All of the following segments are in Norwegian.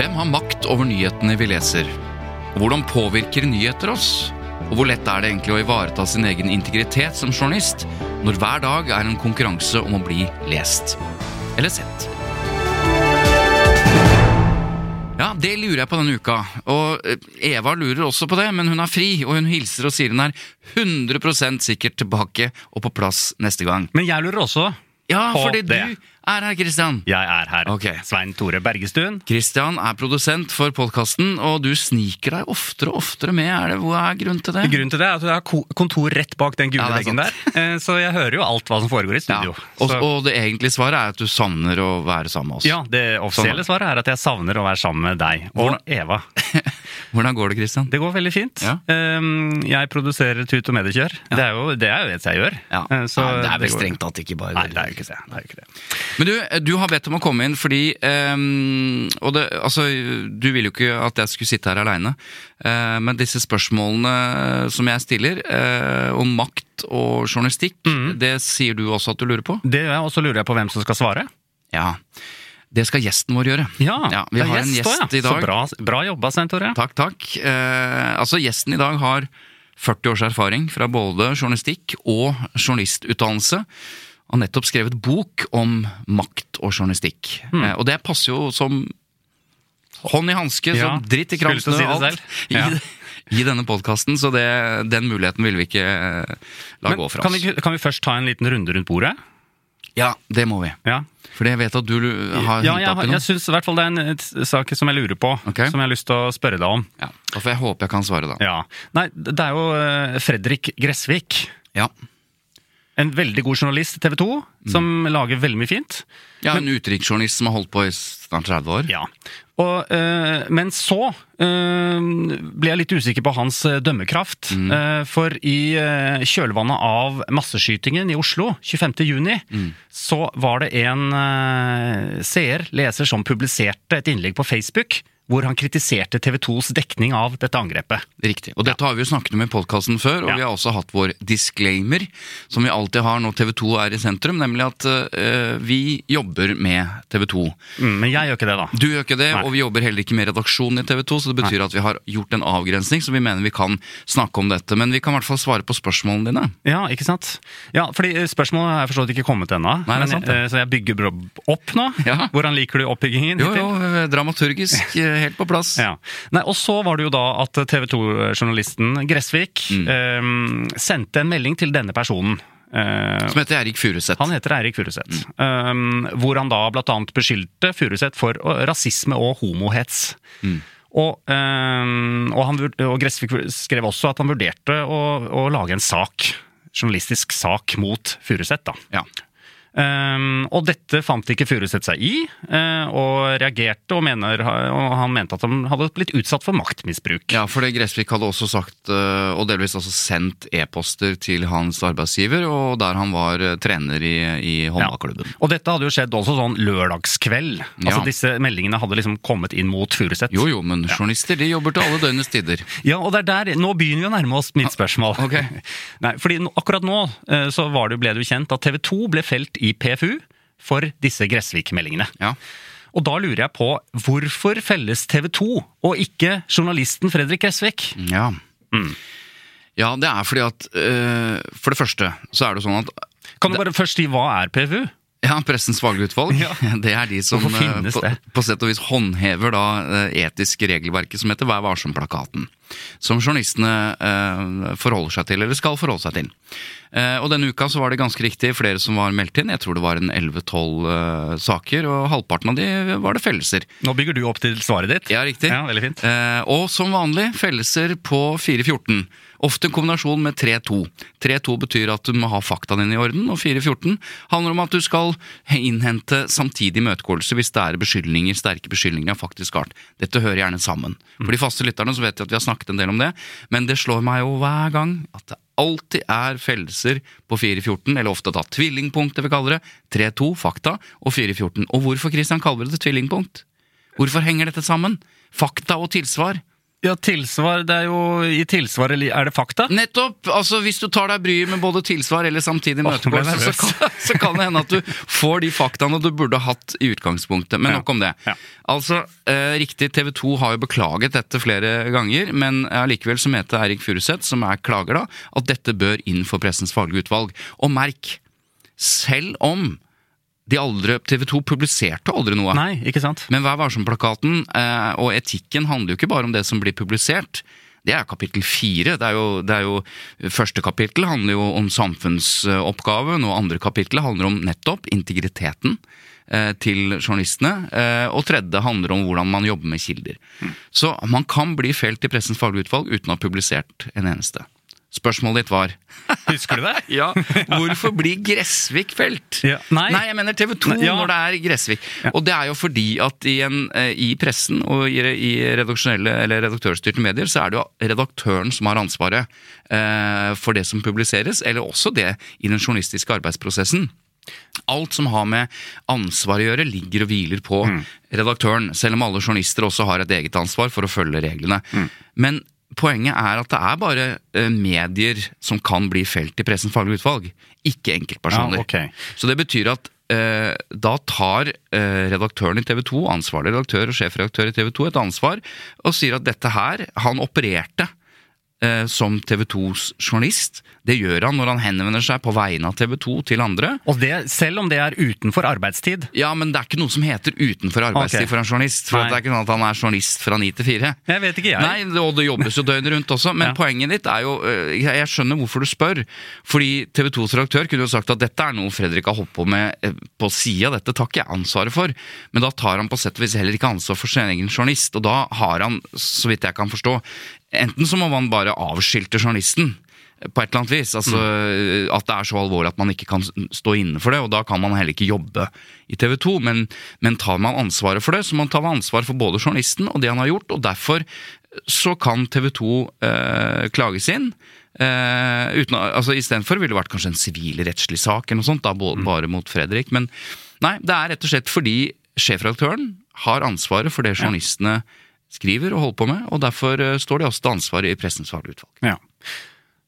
Hvem har makt over nyhetene vi leser? Hvordan påvirker nyheter oss? Og hvor lett er det egentlig å ivareta sin egen integritet som journalist når hver dag er en konkurranse om å bli lest? Eller sett? Ja, det lurer jeg på denne uka. Og eh, Eva lurer også på det, men hun er fri, og hun hilser og sier hun er 100% sikkert tilbake og på plass neste gang. Men jeg lurer også. Ja, på det. du er her, Kristian. Jeg er her. Okay. Svein Tore Bergestuen. Kristian er produsent for podkasten, og du sniker deg oftere og oftere med. Er det, hva er grunnen til det? Grunnen til det er at du har kontor rett bak den gule Ja, veggen der, eh, så jeg hører jo alt hva som foregår i studio. Ja. Og, og det egentlige svaret er at du savner å være sammen med oss. ja, det offisielle Sånn. svaret er at jeg savner å være sammen med deg og Hvordan- Eva. Hvordan går det, Kristian? Det går veldig fint. Ja. Um, jeg produserer Tut og Mediekjør. Det er jo det er jo det jeg gjør. Eh, så det er vel strengt tatt ikke bare Nei, det er jo ikke det. det, er jo ikke det. Men du, du har bedt om å komme inn fordi um, Og det, altså, du ville jo ikke at jeg skulle sitte her aleine. men disse spørsmålene som jeg stiller, uh, om makt og journalistikk, Mm. det sier du også at du lurer på? Det gjør jeg, og så lurer jeg på hvem som skal svare. Ja. Det skal gjesten vår gjøre. Ja, vi det er har en gjest gjest også, i ja. dag. Så bra, bra jobba, Svein Tore. Takk, takk. Uh, altså, gjesten i dag har 40 års erfaring fra både journalistikk og journalistutdannelse. Og nettopp skrevet bok om makt og journalistikk. Mm. Og det passer jo som hånd i hanske, Ja, som dritt i kramsene og alt. Ja. I, I denne podkasten, så det, den muligheten vil vi ikke eh, la Men gå fra kan oss. vi, kan vi først ta en liten runde rundt bordet? Ja, det må vi. Ja. For jeg vet at du har Ja, ja, jeg, jeg syns i hvert fall det er en et, sak som jeg lurer på, Okay. som jeg har lyst til å spørre deg om. Ja, da får jeg håpe jeg kan svare, da. Ja. Nei, det er jo eh, Fredrik Gressvik. Ja, En veldig god journalist i TV 2, som lager veldig mye fint. ja En utenriksjournalist som har holdt på i snart 30 år. Ja. Og, øh, men så øh, ble jeg litt usikker på hans dømmekraft. dømmekraft. Øh, for i eh, kjølvannet av masseskytingen i Oslo 25.6, så var det en eh, seer, leser, som publiserte et innlegg på Facebook hvor han kritiserte TV 2s dekning av dette angrepet. Riktig. Og dette har vi jo snakket om i podkasten før, og Ja. vi har også hatt vår disclaimer, som vi alltid har når TV 2 er i sentrum, nemlig at uh, vi jobber med TV 2. Mm, men jeg gjør ikke det, da. Du gjør ikke det, Nei. og vi jobber heller ikke med redaksjonen i TV 2, så det betyr at vi har gjort en avgrensning, så vi mener vi kan snakke om dette. Men vi kan i hvert fall svare på spørsmålene dine. Ja, ikke sant? Ja, fordi spørsmålet Spørsmålet er forstått ikke kommet ennå. Nei, eh, Så jeg bygger opp nå. Ja. Hvordan liker du oppbyggingen? Jo, jo, dramaturgisk eh, helt på plass. Ja. Nei, og så var det jo da at TV 2-journalisten Gressvik Mm. eh, sendte en melding til denne personen. Eh, Som heter Erik Furuseth. han heter Eirik Furuseth. Mm. eh, hvor han da blant annet beskyldte Furuseth for rasisme og homohets. Mm. Og, eh, og, han, og Gressvik skrev også at han vurderte å, å lage en sak, journalistisk sak mot Furuseth. Ja. Um, og dette fant ikke Furuseth seg i, uh, og reagerte, og, mener, og han mente at han hadde blitt utsatt for maktmisbruk. Ja, for det Gressvik hadde også sagt, uh, og delvis også sendt e-poster til hans arbeidsgiver, og der han var eh, trener i, i håndballklubben. Og dette hadde jo skjedd også sånn lørdagskveld. Altså Ja. Disse meldingene hadde liksom kommet inn mot Furuseth. Jo jo, men journalister de jobber til alle døgnets tider. Ja, og det er der, Nå begynner vi å nærme oss mitt spørsmål. Ok. Nei, fordi Akkurat nå uh, så var det, ble det jo kjent at TV 2 ble felt i PFU for disse Gressvik-meldingene. Ja. Og da lurer jeg på hvorfor felles TV 2 og ikke journalisten Fredrik Gressvik? Ja. Ja, det er fordi at øh, For det første så er det sånn at Kan du bare først si hva er PFU? Ja, Pressens faglige utvalg. Ja. Det er de som eh, på, på sett og vis håndhever da eh, etiske regelverket som heter Vær varsom-plakaten. Som journalistene eh, forholder seg til, eller skal forholde seg til. Eh, og denne uka så var det ganske riktig flere som var meldt inn. Jeg tror det var en 11-12 eh, saker, og halvparten av de var det fellelser. Nå bygger du opp til svaret ditt. Ja, riktig. Ja, veldig fint. Eh, og som vanlig fellelser på 414. Ofte en kombinasjon med 3-2. 3-2 betyr at du må ha faktaene dine i orden, og 4-14 handler om at du skal innhente samtidig imøtegåelse hvis det er beskyldninger, sterke beskyldninger av faktisk art. Dette hører gjerne sammen. For de faste lytterne så vet jeg at vi har snakket en del om det, men det slår meg jo hver gang at det alltid er fellelser på 414, eller ofte da tvillingpunkt, det vi kaller det. 3-2, fakta, og 414. Og hvorfor Christian kaller det tvillingpunkt? Hvorfor henger dette sammen? Fakta og tilsvar. Ja, tilsvar, det er jo I tilsvar, eller er det fakta? Nettopp! altså Hvis du tar deg bryet med både tilsvar eller samtidig møteplass, så, kan- så kan det hende at du får de faktaene du burde hatt i utgangspunktet. Men nok om det. Ja. Altså, eh, riktig, TV 2 har jo beklaget dette flere ganger, men allikevel så mente Eirik Furuseth, som er klager da, at dette bør inn for Pressens faglige utvalg. Og merk, selv om aldri, TV 2 publiserte aldri noe. Nei, ikke sant? Men Vær varsom-plakaten eh, og etikken handler jo ikke bare om det som blir publisert. Det er kapittel fire. Det er jo, det er jo, første kapittel handler jo om samfunnsoppgaven, og andre kapittel handler om nettopp integriteten eh, til journalistene. Eh, og tredje handler om hvordan man jobber med kilder. Så man kan bli felt i Pressens faglige utvalg uten å ha publisert en eneste. Spørsmålet ditt var Husker du det? ja, hvorfor blir Gressvik felt? Ja, nei. jeg mener TV 2 ja. når det er Gressvik. Og det er jo fordi at i, en, eh, i pressen og i, i redaksjonelle eller redaktørstyrte medier, så er det jo redaktøren som har ansvaret eh, for det som publiseres, eller også det i den journalistiske arbeidsprosessen. Alt som har med ansvar å gjøre, ligger og hviler på redaktøren, selv om alle journalister også har et eget ansvar for å følge reglene. Men poenget er at det er bare eh, medier som kan bli felt i Pressens faglige utvalg, ikke enkeltpersoner. Ja, okay. Så det betyr at eh, da tar eh, redaktøren i TV 2, ansvarlig redaktør og sjefredaktør i TV 2, et ansvar og sier at dette her Han opererte eh, som TV 2s journalist. Det gjør han når han henvender seg på vegne av TV 2 til andre. Og det, selv om det er utenfor arbeidstid. Ja, men det er ikke noe som heter utenfor arbeidstid okay. for en journalist. For Nei. det er ikke sånn at han er journalist fra ni til fire. Jeg vet ikke, jeg. Nei, det- og det jobbes jo døgnet rundt også. Men Ja. poenget ditt er jo Jeg jeg skjønner hvorfor du spør. Fordi TV 2s redaktør kunne jo sagt at dette er noe Fredrik har holdt på med eh, på sida. Dette tar ikke jeg ansvaret for. Men da tar han på sett og vis heller ikke ansvar for sin egen journalist. Og da har han, så vidt jeg kan forstå, enten så må man bare avskilte journalisten. På et eller annet vis. Altså, At det er så alvorlig at man ikke kan stå inne for det. Og da kan man heller ikke jobbe i TV 2. Men, men tar man ansvaret for det, så må man ta ansvar for både journalisten og det han har gjort. Og derfor så kan TV 2 eh, klages inn. Eh, uten, altså Istedenfor ville det vært kanskje en sivilrettslig sak, eller noe sånt, da, både, bare mot Fredrik. Men nei, det er rett og slett fordi sjefredaktøren har ansvaret for det journalistene skriver og holder på med, og derfor eh, står de også til ansvar i Pressens faglige utvalg. Ja.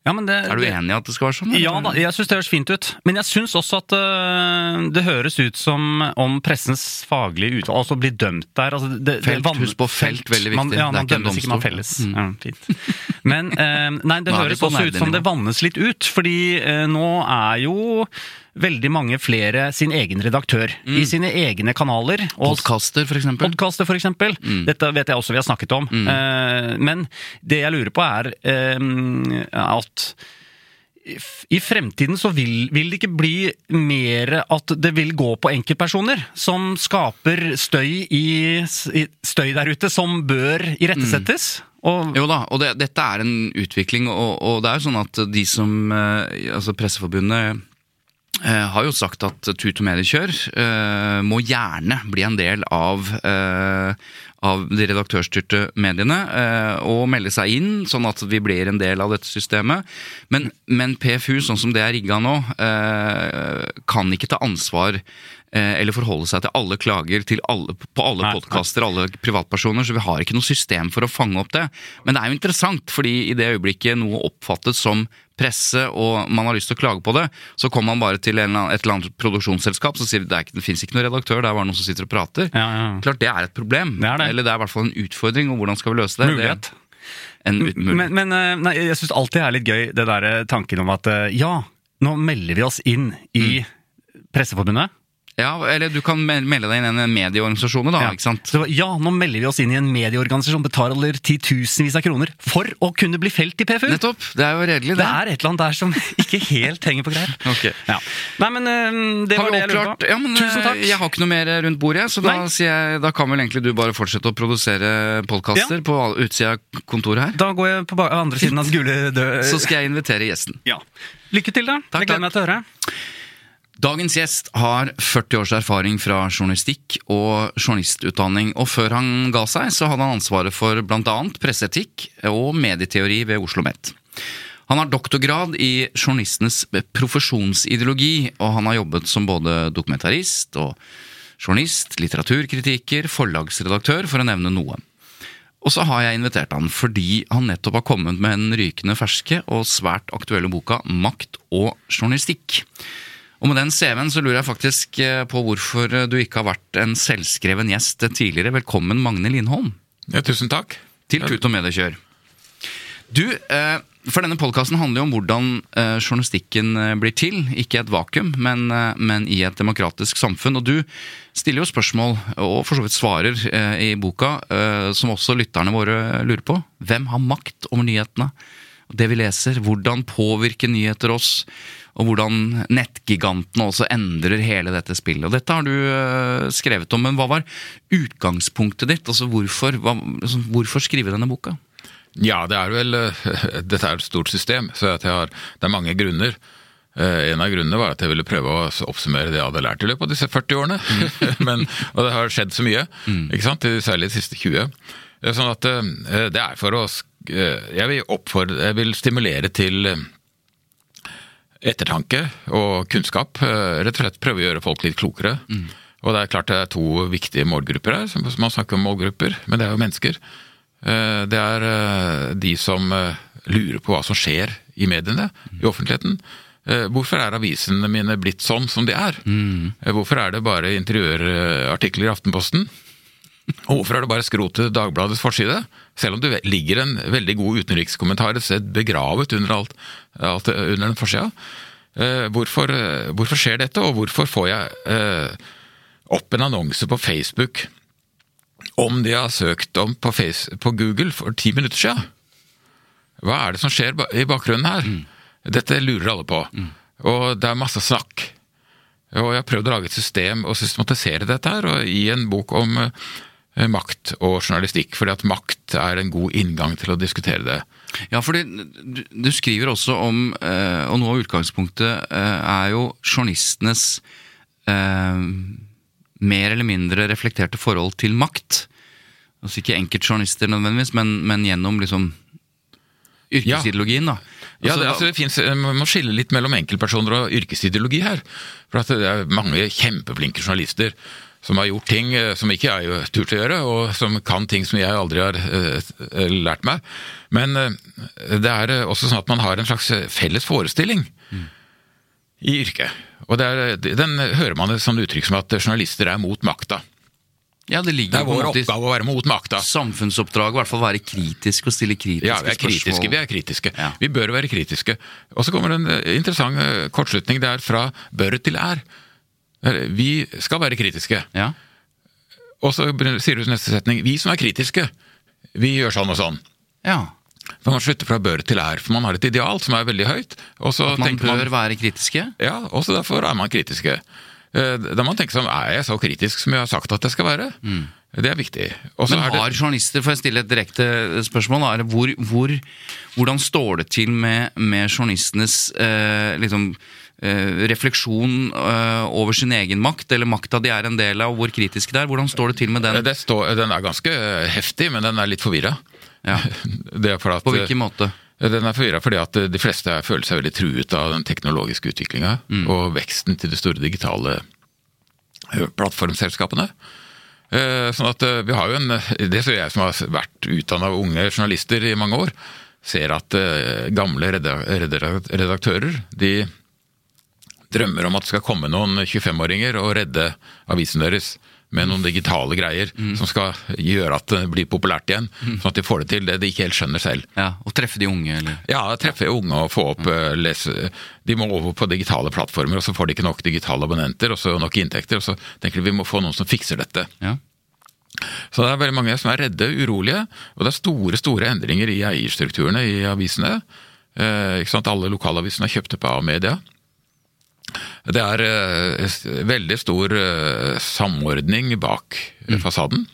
Ja, men det, Er du enig i at det skal være sånn? eller? Ja da, jeg syns det høres fint ut. Men jeg syns også at uh, det høres ut som om pressens faglige utvalg altså blir dømt der. Altså, det, det, Felt, husk på felt, veldig Man, viktig. ja, er man ikke en dømmes ikke, man felles. Mm. Ja, fint. Men uh, nei, det høres også ut som det vannes litt ut. Fordi uh, nå er jo veldig mange flere sin egen redaktør Mm. i sine egne kanaler. Podkaster, eksempel. Podkaster, f.eks. Mm. Dette vet jeg også vi har snakket om. Eh, men det jeg lurer på, er eh, at i fremtiden så vil, vil det ikke bli mer at det vil gå på enkeltpersoner som skaper støy, i, støy der ute, som bør irettesettes. Og Jo da, og det, dette er en utvikling, og, og det er jo sånn at de som eh, Altså Presseforbundet har jo sagt at Tut og mediekjør eh, må gjerne bli en del av eh, av de redaktørstyrte mediene, eh, og melde seg inn, sånn at vi blir en del av dette systemet. Men, men PFU, sånn som det er rigga nå, eh, kan ikke ta ansvar eh, eller forholde seg til alle klager til alle, på alle podkaster, alle privatpersoner, så vi har ikke noe system for å fange opp det. Men det er jo interessant, fordi i det øyeblikket noe oppfattes som presse, og man har lyst til å klage på det, så kommer man bare til et eller annet produksjonsselskap som sier det, er ikke, det fins ikke noen redaktør, det er bare noen som sitter og prater. Ja, ja. Klart det er et problem, Det er det. eller det er i hvert fall en utfordring, og hvordan skal vi løse det? Mulighet. Det. Men, men eh, nei, jeg syns alltid det er litt gøy, det der eh, tanken om at eh, ja, nå melder vi oss inn i Presseforbundet. Ja, eller du kan melde deg inn i en medieorganisasjon, da. Ja. ikke sant? Så, ja, nå melder vi oss inn i en medieorganisasjon, betaler titusenvis av kroner for å kunne bli felt i PFU! Nettopp. Det er jo redelig, Det det. er et eller annet der som ikke helt henger på greip. okay. Ja. Nei, men eh, det Har var det jeg lurte på. Ja, men, Tusen eh, takk. Jeg har ikke noe mer rundt bordet, så da, jeg, da kan vel egentlig du bare fortsette å produsere podkaster på utsida av kontoret her. Da går jeg på andre siden av den gule død... Så skal jeg invitere gjesten. Ja. Lykke til, da. Takk, jeg gleder takk. meg til å høre. Dagens gjest har 40 års erfaring fra journalistikk og journalistutdanning, og før han ga seg, så hadde han ansvaret for bl.a. presseetikk og medieteori ved Oslo OsloMet. Han har doktorgrad i journalistenes profesjonsideologi, og han har jobbet som både dokumentarist og journalist, litteraturkritiker, forlagsredaktør, for å nevne noe. Og så har jeg invitert han fordi han nettopp har kommet med den rykende ferske og svært aktuelle boka Makt og journalistikk. Og med den CV-en så lurer jeg faktisk eh, på hvorfor du ikke har vært en selvskreven gjest tidligere. Velkommen, Magne Lindholm, Ja, tusen takk. til Tut og Mediekjør. Du, eh, for denne podkasten handler jo om hvordan eh, journalistikken eh, blir til. Ikke i et vakuum, men, eh, men i et demokratisk samfunn. Og du stiller jo spørsmål, og for så vidt svarer, eh, i boka, eh, som også lytterne våre lurer på. Hvem har makt over nyhetene? Det vi leser, hvordan påvirker nyheter oss? Og hvordan nettgigantene også endrer hele dette spillet. Og dette har du eh, skrevet om, men hva var utgangspunktet ditt? Altså hvorfor, hva, altså, hvorfor skrive denne boka? Ja, det er vel eh, Dette er et stort system, så at jeg har, det er mange grunner. Eh, En av grunnene var at jeg ville prøve å oppsummere det jeg hadde lært i løpet av disse 40 årene. Men, og det har skjedd så mye, ikke sant? særlig de siste 20. Eh, Sånn at det er for å Jeg vil oppfordre Jeg vil stimulere til ettertanke og kunnskap. eh, Rett og slett prøve å gjøre folk litt klokere. Og det er klart det er to viktige målgrupper her. Man snakker om målgrupper, men det er jo mennesker. Eh, Det er eh, de som lurer på hva som skjer i mediene, i offentligheten. Hvorfor er avisene mine blitt sånn som de er? Mm. Hvorfor er det bare interiørartikler i Aftenposten? Og hvorfor er det bare skrot til Dagbladets forside? Selv om det ligger en veldig god utenrikskommentar et sted begravet under alt, alt under den forsida. Eh, hvorfor, eh, hvorfor skjer dette, og hvorfor får jeg eh, opp en annonse på Facebook om det jeg har søkt om på, face, på Google for ti minutter siden? Hva er det som skjer i bakgrunnen her? Dette lurer alle på. Og det er masse snakk. Og jeg har prøvd å lage et system og systematisere dette her, og i en bok om eh, makt og journalistikk, fordi at makt er en god inngang til å diskutere det. Ja, fordi du, du skriver også om, eh, og noe av utgangspunktet eh, er jo journalistenes eh, mer eller mindre reflekterte forhold til makt. Altså ikke enkeltjournalister nødvendigvis, men, men gjennom liksom yrkesideologien, da. Ja, Altså, det, altså, det finnes, Man må skille litt mellom enkeltpersoner og yrkesideologi her. For at det er mange kjempeflinke journalister som har gjort ting eh, som ikke jeg turte turt å gjøre, og som kan ting som jeg aldri har uh, lært meg. Men uh, det er også sånn at man har en slags felles forestilling i yrket. Og det er, den hører man et sånt uttrykk som at journalister er mot makta. ja, det Det ligger er på en vår oppgave å være mot makta. samfunnsoppdraget, i hvert fall være kritisk og stille kritiske spørsmål. Ja, vi er kritiske. spørsmål. Vi er kritiske. Ja. Vi bør være kritiske. Og så kommer det en interessant kortslutning. Det er fra bør til er. Eh, Vi skal være kritiske. Ja. Og så sier du neste setning vi som er kritiske, vi gjør sånn og sånn. ja. For Man slutter fra bør til er, for man har et ideal som er veldig høyt. Og så At man bør man, være kritiske. ja, også derfor er man kritiske. Eh, Da må man tenke sånn, er jeg så kritisk som jeg har sagt at jeg skal være? Det er viktig. Også Men det- har journalister, får jeg stille et direkte spørsmål, da, er hvor, hvor, hvordan står det til med, med journalistenes eh, liksom, eh, refleksjon eh, over sin egen makt, eller makta de er en del av, og hvor kritisk det er? Hvordan står det til med den? det står, Den er ganske heftig, men den er litt forvirra. Ja. Er at, På hvilken måte? Den er forvirra fordi at de fleste føler seg veldig truet av den teknologiske utviklinga og veksten til de store digitale eh, plattformselskapene. Eh, Sånn at eh, vi har jo en Det ser jeg som har vært utdanna unge journalister i mange år, ser at eh, gamle reda- reda- redaktører de drømmer om at det skal komme noen 25-åringer og redde avisen deres. med noen digitale greier som skal gjøre at det blir populært igjen. Sånn at de får det til, det de ikke helt skjønner selv. Ja, Og treffe de unge, eller Ja, treffe unge og få opp eh, lese De må over på digitale plattformer, og så får de ikke nok digitale abonnenter og så nok inntekter. Og så tenker de vi må få noen som fikser dette. Ja. Så det er veldig mange som er redde, urolige, og det er store store endringer i eierstrukturene i avisene. Eh, ikke sant? Alle lokalavisene er kjøpt opp av media. Det er eh, veldig stor eh, samordning bak mm. fasaden.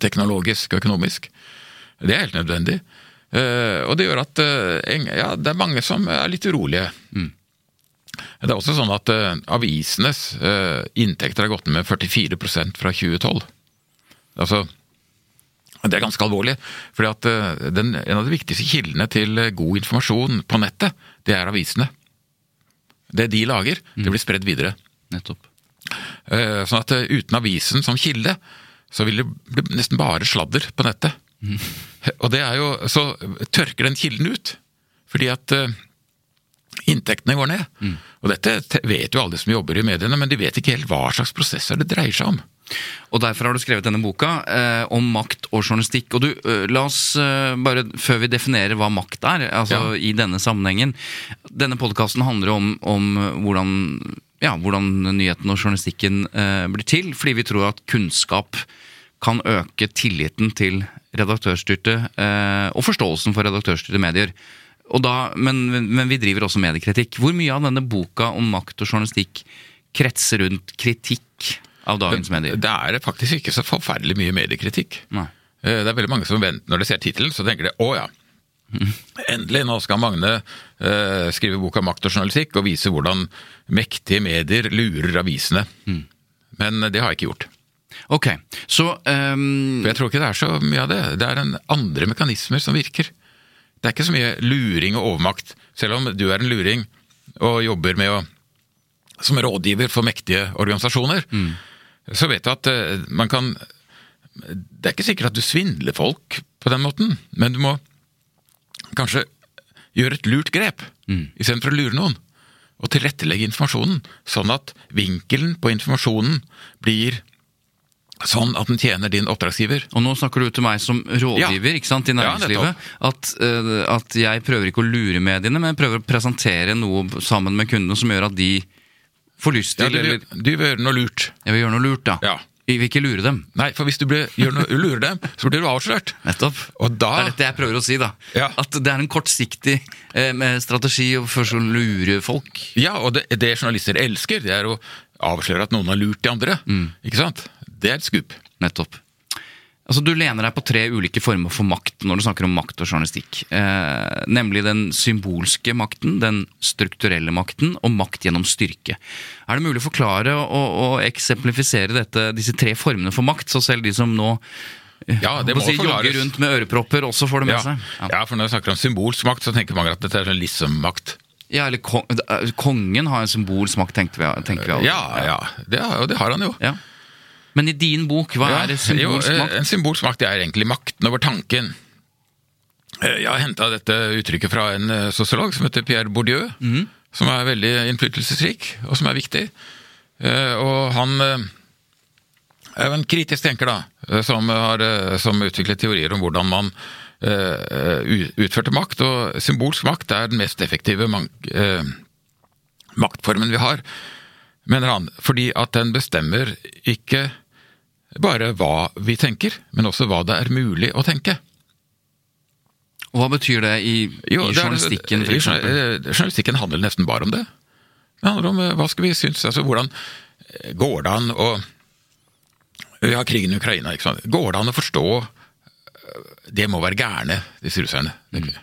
Teknologisk og økonomisk. Det er helt nødvendig. Eh, og det gjør at eh, ja, det er mange som er litt urolige. Det er også sånn at eh, avisenes eh, inntekter har gått ned med 44% fra 2012. Altså, det er ganske alvorlig, fordi at eh, den, en av de viktigste kildene til eh, god informasjon på nettet, det er avisene. Det de lager, det blir spredd videre. Nettopp. Eh, Sånn at eh, uten avisen som kilde, så vil det bli nesten bare sladder på nettet. Og det er jo, så tørker den kilden ut, fordi at eh, inntektene går ned. Og dette vet jo alle som jobber i mediene, men de vet ikke helt hva slags prosesser det dreier seg om. Og derfor har du skrevet denne boka eh, om makt og journalistikk. Og du, eh, la oss eh, bare, før vi definerer hva makt er, altså Ja. i denne sammenhengen Denne podkasten handler om, om hvordan, ja, hvordan nyheten og journalistikken eh, blir til, fordi vi tror at kunnskap kan øke tilliten til redaktørstyrte eh, og forståelsen for redaktørstyrte medier. Og da, men, men vi driver også mediekritikk. Hvor mye av denne boka om makt og journalistikk kretser rundt kritikk av dagens medier? Det er faktisk ikke så forferdelig mye mediekritikk. Nei. Eh, Det er veldig mange som venter når de ser tittelen, så tenker de å ja. Endelig, nå skal Magne uh, skrive boka 'Makt og journalistikk' og vise hvordan mektige medier lurer avisene. Men det har jeg ikke gjort. Ok, så um... For jeg tror ikke det er så mye av det. Det er en andre mekanismer som virker. Det er ikke så mye luring og overmakt. Selv om du er en luring og jobber med å som rådgiver for mektige organisasjoner, så vet du at eh, man kan Det er ikke sikkert at du svindler folk på den måten, men du må kanskje gjøre et lurt grep istedenfor å lure noen. Og tilrettelegge informasjonen, sånn at vinkelen på informasjonen blir sånn at den tjener din oppdragsgiver. Og nå snakker du til meg som rådgiver Ja. sant, i Ja, næringslivet. at, uh, at jeg prøver ikke å lure mediene, men jeg prøver å presentere noe sammen med kundene som gjør at de får lyst Ja, til du, eller vil- du vil gjøre noe lurt. Jeg vil gjøre noe lurt, da. Ja. Vi vil ikke lure dem. Nei, for hvis du blir, noe, lurer dem, så blir du avslørt. Nettopp. Og da- Det er dette jeg prøver å si, da. Ja. At det er en kortsiktig eh, strategi for å lure folk. Ja, og det, det journalister elsker, det er å avsløre at noen har lurt de andre. Ikke sant? Det er et skup. Nettopp. Altså, Du lener deg på tre ulike former for makt når du snakker om makt og journalistikk. Eh, nemlig den symbolske makten, den strukturelle makten og makt gjennom styrke. Er det mulig å forklare og, og eksemplifisere dette, disse tre formene for makt, så selv de som nå eh, Ja, det må si, jogger rundt med ørepropper, også får det med Ja. seg? ja, for når vi snakker om symbolsk makt, så tenker mange at dette er sånn liksom-makt. Ja, eller kon eh, Kongen har en symbolsk makt, tenkte vi. Tenker vi alle. Ja, ja, det, har- og det har han jo. Ja. Men i din bok, hva Ja, er symbolsk eh, makt? En symbolsk makt er egentlig makten over tanken. Eh, Jeg har henta dette uttrykket fra en eh, sosiolog som heter Pierre Bourdieu, Mm. som er veldig innflytelsesrik, og som er viktig. Og han er jo en kritisk tenker, da, som har som utviklet teorier om hvordan man utførte makt. Og symbolsk makt er den mest effektive maktformen vi har, mener han. Fordi at den bestemmer ikke bare hva vi tenker, men også hva det er mulig å tenke. Og hva betyr det i, Jo, i det er- journalistikken? for i eksempel? journal- eh, Journalistikken handler nesten bare om det. Det handler om eh, hva skal vi synes, altså hvordan eh, går det an å Vi har krigen i Ukraina, ikke sant. Går det an å forstå eh, Det må være gærne, disse russerne.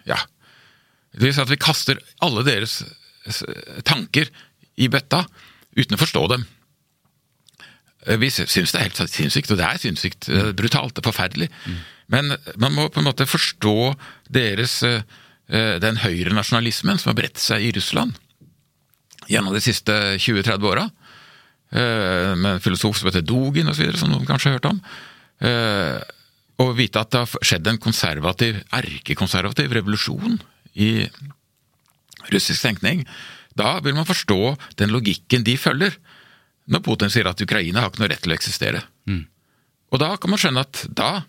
Ja. Det vil si at vi kaster alle deres tanker i bøtta uten å forstå dem. Eh, Vi syns det er helt sinnssykt, og det er sinnssykt. eh, Brutalt og forferdelig. Men man må på en måte forstå deres eh, eh, den høyrenasjonalismen som har bredt seg i Russland gjennom de siste 20-30 åra. eh, Med en filosof som heter Dugin osv., som noen kanskje har hørt om. Eh, Og vite at det har skjedd en konservativ, erkekonservativ revolusjon i russisk tenkning. Da vil man forstå den logikken de følger. Når Putin sier at Ukraina har ikke noe rett til å eksistere. Og da kan man skjønne at da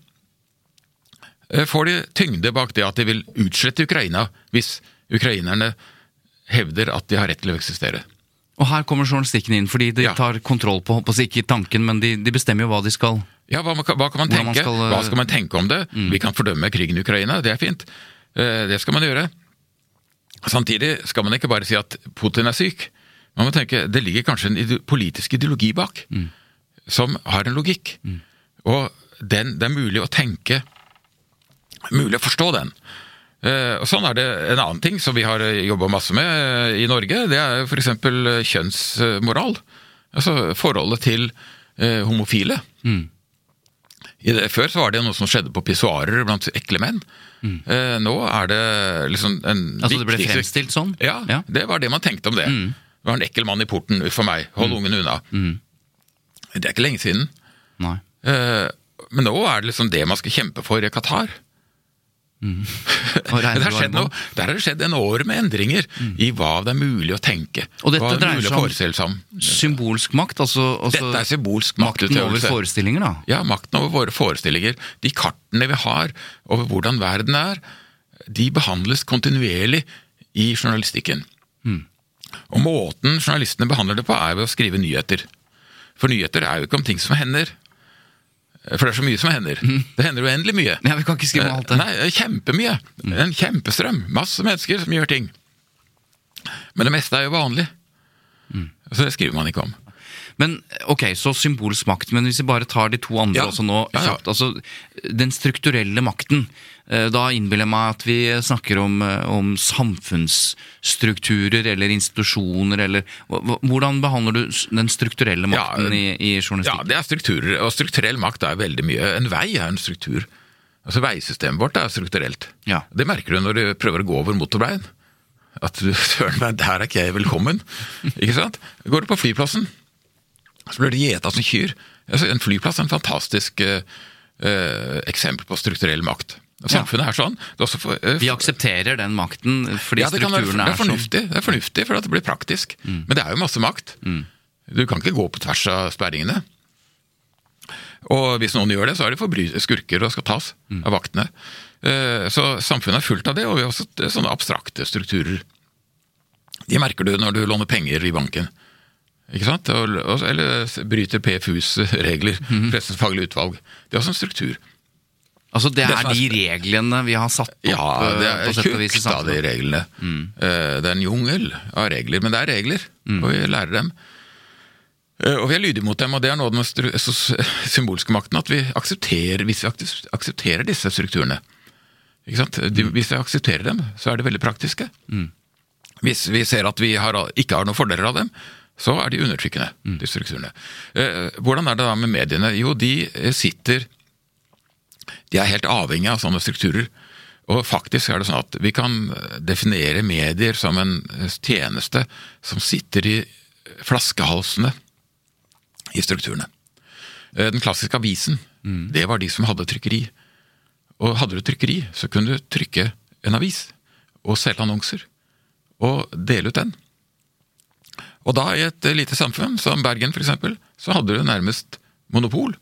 eh, får de tyngde bak det at de vil utslette Ukraina hvis ukrainerne hevder at de har rett til å eksistere. Og her kommer journalistikken inn, fordi de Ja. tar kontroll på, på ikke tanken, men de, de bestemmer jo hva de skal Ja, hva, hva kan man tenke? man skal, eh, hva skal man tenke om det? Vi kan fordømme krigen i Ukraina, det er fint. Eh, Det skal man gjøre. Samtidig skal man ikke bare si at Putin er syk. Man må tenke, Det ligger kanskje en ide politisk ideologi bak, som har en logikk. Og den, det er mulig å tenke Mulig å forstå den. Eh, og Sånn er det en annen ting som vi har jobba masse med eh, i Norge. Det er f.eks. kjønnsmoral. Altså forholdet til eh, homofile. I det, før så var det noe som skjedde på pissoarer blant ekle menn. Eh, nå er det liksom en Altså det ble fremstilt sånn? Ja, Ja. det var det man tenkte om det. Det var en ekkel mann i porten, uff a meg, hold ungen unna. Det er ikke lenge siden. Nei. Eh, men nå er det liksom det man skal kjempe for i Qatar. Mm. Der, har noe, der har det skjedd en år med endringer i hva det er mulig å tenke. Og dette det er dreier seg om-. Symbolsk makt, altså, altså Dette er symbolsk makten over forestillinger, da. Ja, makten over våre forestillinger. De kartene vi har over hvordan verden er, de behandles kontinuerlig i journalistikken. Og måten journalistene behandler det på, er ved å skrive nyheter. For nyheter er jo ikke om ting som hender. For det er så mye som hender. Det hender uendelig mye. Ja, Vi kan ikke skrive alt det. Nei, kjempemye. En kjempestrøm. Masse mennesker som gjør ting. Men det meste er jo vanlig. Så det skriver man ikke om. Men ok, så symbolsk makt, men hvis vi bare tar de to andre Ja. også nå Ja, ja. Altså, den strukturelle makten. Eh, Da innbiller jeg meg at vi snakker om, eh, om samfunnsstrukturer eller institusjoner, eller Hvordan behandler du den strukturelle makten Ja, i, i Ja, det er strukturer, og strukturell makt er veldig mye. En vei er en struktur. Altså Veisystemet vårt er strukturelt. Ja. Det merker du når du prøver å gå over motorveien. At du søren meg, der er ikke jeg velkommen. ikke sant? Går du på flyplassen, så blir du gjeta som kyr. Altså, en flyplass er en fantastisk eh, eh, eksempel på strukturell makt. Og Ja. Samfunnet er sånn. Det er for, uh, Vi aksepterer den makten fordi ja, det, strukturen det er sånn. det er fornuftig for det blir praktisk. Men det er jo masse makt. Du kan ikke gå på tvers av sperringene. Og hvis noen gjør det, så er de forbry- skurker og skal tas av vaktene. Uh, Så samfunnet er fullt av det, og vi har også sånne abstrakte strukturer. De merker du når du låner penger i banken. Ikke sant? Og, eller bryter PFUs regler, Pressens faglige utvalg. Det er også en struktur. Altså, det er de reglene vi har satt opp Ja, det eh, er i tjukt av de reglene. Mm. Det er en jungel av regler, men det er regler, og vi lærer dem. Eh, Og vi er lydige mot dem, og det er noe av den symbolske makten, at vi aksepterer, hvis vi aksepterer disse strukturene. De, hvis vi aksepterer dem, så er de veldig praktiske. Hvis vi ser at vi har, ikke har noen fordeler av dem, så er de undertrykkende, de strukturene. Eh, Hvordan er det da med mediene? Jo, de eh, sitter de er helt avhengig av sånne strukturer. Og faktisk er det sånn at vi kan definere medier som en tjeneste som sitter i flaskehalsene i strukturene. Eh, Den klassiske avisen, det var de som hadde trykkeri. Og hadde du trykkeri, så kunne du trykke en avis og selge annonser. Og dele ut den. Og da, i et lite samfunn som Bergen f.eks., så hadde du nærmest monopol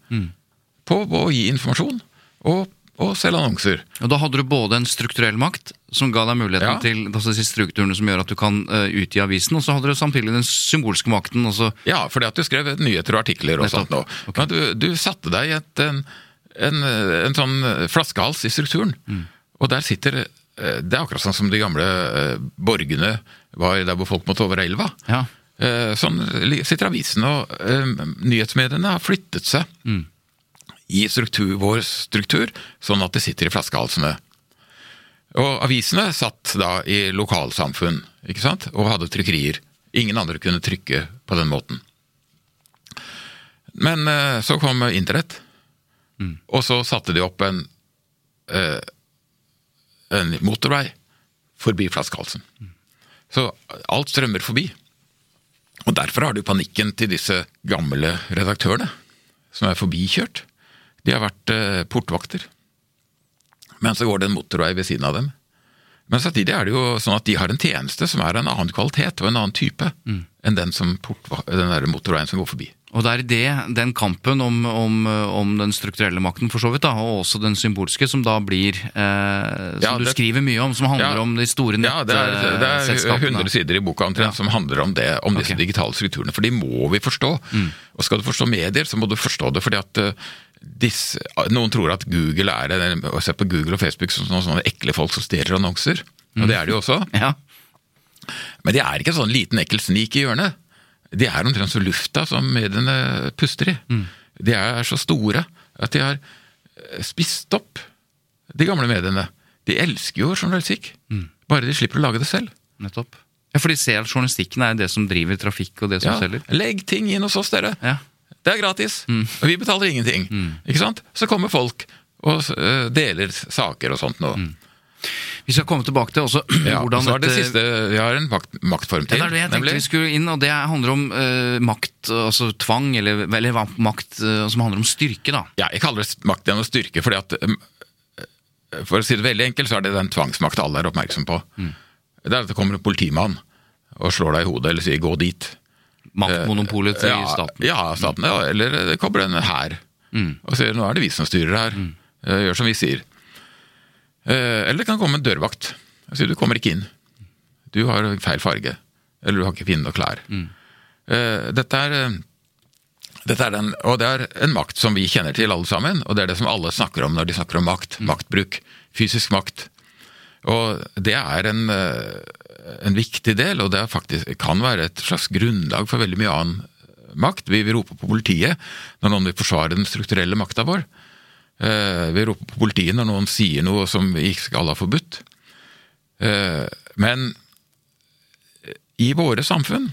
på å gi informasjon og, og selge annonser. Og Da hadde du både en strukturell makt, som ga deg muligheten Ja. til altså, strukturene som gjør at du kan uh, utgi avisen, og så hadde du samtidig den symbolske makten. Også. Ja, fordi at du skrev nyheter og artikler og Nettopp. sånt nå. Men du, du satte deg i et, en, en, en sånn flaskehals i strukturen. Og der sitter eh, Det er akkurat sånn som de gamle eh, borgene var der hvor folk måtte over elva. ja. Sånn sitter avisen, og nyhetsmediene har flyttet seg i struktur, vår struktur, sånn at det sitter i flaskehalsene. Og avisene satt da i lokalsamfunn, ikke sant, og hadde trykkerier. Ingen andre kunne trykke på den måten. Men eh, så kom internett, og så satte de opp en, eh, en motorvei forbi flaskehalsen. Så alt strømmer forbi. Og derfor har du panikken til disse gamle redaktørene, som er forbikjørt. De har vært eh, portvakter. Men så går det en motorvei ved siden av dem. Men samtidig er det jo sånn at de har en tjeneste som er av en annen kvalitet og en annen type enn den, som den der motorveien som går forbi. Og det er det, den kampen om, om, om den strukturelle makten, for så vidt, da, og også den symbolske, som da blir eh, Som Ja, du skriver mye om, som handler Ja. om de store Ja, det er, det er 100 sider i boka omtrent Ja. som handler om det, om disse okay. digitale strukturene. For de må vi forstå. Mm. Og skal du forstå medier, så må du forstå det fordi at eh, disse, Noen tror at Google er det og se på Google og Facebook som sånne, sånne ekle folk som stjeler annonser. Og det er de jo også. Ja. Men de er ikke en sånn liten ekkel snik i hjørnet. De er omtrent som lufta som mediene puster i. Mm. De er så store at de har eh, spist opp de gamle mediene. De elsker jo journalistikk, Mm. bare de slipper å lage det selv. Nettopp. Ja, For de ser at journalistikken er det som driver trafikk, og det som Ja, selger. legg ting inn hos oss, dere. Ja. Det er gratis. Og vi betaler ingenting. Ikke sant? Så kommer folk og uh, deler saker og sånt nå. Vi skal komme tilbake til også Ja, hvordan så er det dette- siste Vi har en makt, maktform til. Ja, det er det jeg tenkte nemlig. vi skulle inn, og det handler om uh, makt, altså tvang, eller, eller makt uh, som handler om styrke, da. Ja, jeg kaller det makt gjennom styrke, fordi at um, For å si det veldig enkelt, så er det den tvangsmakt alle er oppmerksom på. Det er at det kommer en politimann og slår deg i hodet, eller sier 'gå dit'. Maktmonopolet til ja, staten. Ja, staten, ja, eller det kommer en hær og sier 'nå er det vi som styrer her', Mm. gjør som vi sier. Eh, Eller det kan komme en dørvakt og si 'du kommer ikke inn', du har feil farge, eller du har ikke fine nok klær. Mm. Dette er eh, dette er den, og det er en makt som vi kjenner til alle sammen, og det er det som alle snakker om når de snakker om makt. Maktbruk. Fysisk makt. Og det er en, eh, en viktig del, og det faktisk, kan være et slags grunnlag for veldig mye annen makt. Vi vil rope på politiet når noen vil forsvare den strukturelle makta vår. Eh, Vi roper på politiet når noen sier noe som vi ikke skal ha forbudt. Eh, Men i våre samfunn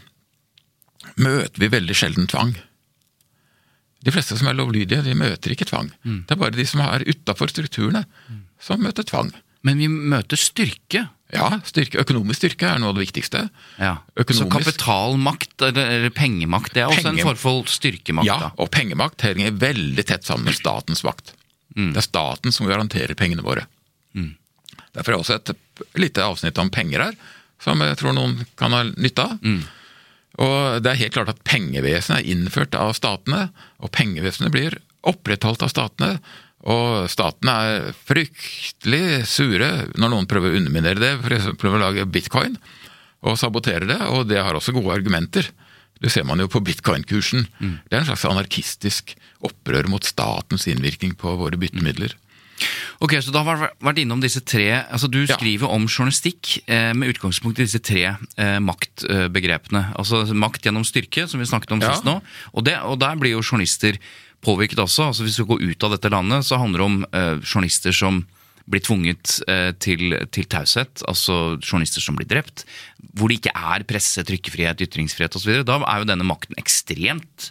møter vi veldig sjelden tvang. De fleste som er lovlydige, de møter ikke tvang. Det er bare de som er utafor strukturene, som møter tvang. Men vi møter styrke. Ja, styrke, økonomisk styrke er noe av det viktigste. Ja. Så kapitalmakt, eller, eller pengemakt, det er også Penge- en form for styrkemakt. Ja, da. og pengemakt henger veldig tett sammen med statens makt. Det er staten som garanterer pengene våre. Derfor er også et lite avsnitt om penger her, som jeg tror noen kan ha nytte av. Og det er helt klart at pengevesenet er innført av statene, og pengevesenet blir opprettholdt av statene. Og staten er fryktelig sure når noen prøver å underminere det, f.eks. prøver å lage bitcoin, og sabotere det, og det har også gode argumenter. Det ser man jo på bitcoin-kursen. Det er en slags anarkistisk opprør mot statens innvirkning på våre byttemidler. Ok, så da har vi vært innom disse tre altså Du Ja. skriver om journalistikk eh, med utgangspunkt i disse tre eh, maktbegrepene. Altså makt gjennom styrke, som vi snakket om Ja. sist nå. Og, det, og der blir jo journalister påvirket også. altså Hvis vi går ut av dette landet, så handler det om eh, journalister som blir tvunget eh, til, til taushet. Altså journalister som blir drept. Hvor det ikke er presse, trykkefrihet, ytringsfrihet osv. Da er jo denne makten ekstremt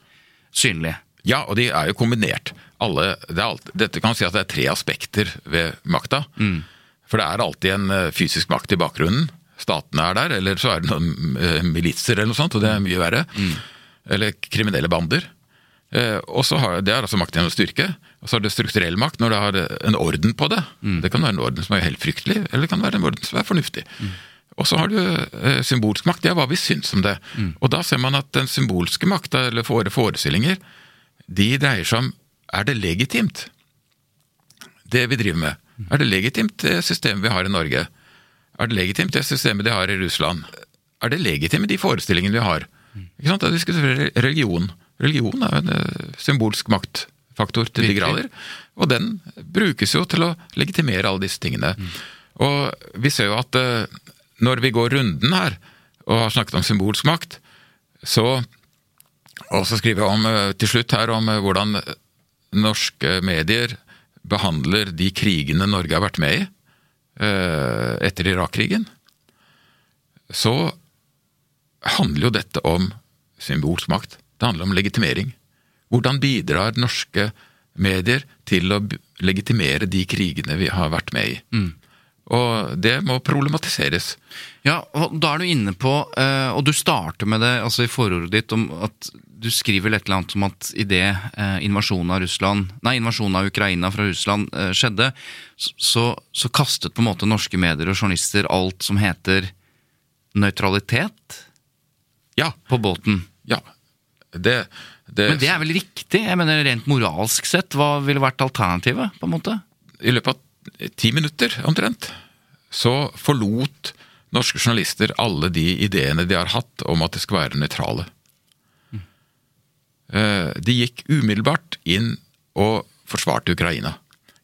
synlig. Ja, og de er jo kombinert. Alle, det er alt, dette kan si at det er tre aspekter ved makta. For det er alltid en eh, fysisk makt i bakgrunnen. Statene er der, eller så er det noen eh, militser eller noe sånt, og det er mye verre. Eller kriminelle bander. Eh, og så har, Det er altså makt gjennom styrke. Og så har det strukturell makt når det har en orden på det. Det kan være en orden som er helt fryktelig, eller det kan være en orden som er fornuftig. Og så har du eh, symbolsk makt, det er hva vi syns om det. Og da ser man at den symbolske makta, eller våre forestillinger, de dreier seg om er det legitimt, det vi driver med. Er det legitimt, det systemet vi har i Norge? Er det legitimt, det systemet de har i Russland? Er det legitimt, de forestillingene vi har? Ikke sant? Diskuterer vi religion. Religion er jo en eh, symbolsk maktfaktor til de grader. Og den brukes jo til å legitimere alle disse tingene. Og vi ser jo at eh, når vi går runden her, og har snakket om symbolsk makt, så og så skriver jeg om, eh, til slutt her om hvordan norske medier behandler de krigene Norge har vært med i etter Irak-krigen. Så handler jo dette om symbolsk makt. Det handler om legitimering. Hvordan bidrar norske medier til å legitimere de krigene vi har vært med i? Og det må problematiseres. Ja, og da er du inne på, eh, og du starter med det altså i forordet ditt, om at du skriver et eller annet om at idet eh, invasjonen av Russland, nei, invasjonen av Ukraina fra Russland eh, skjedde, så, så kastet på en måte norske medier og journalister alt som heter nøytralitet. Ja. på båten. ja. Det, det, Men det er vel riktig? Jeg mener Rent moralsk sett, hva ville vært alternativet? på en måte? I løpet av ti minutter omtrent, så forlot norske journalister alle de ideene de har hatt om at det skal være nøytrale. Mm. De gikk umiddelbart inn og forsvarte Ukraina.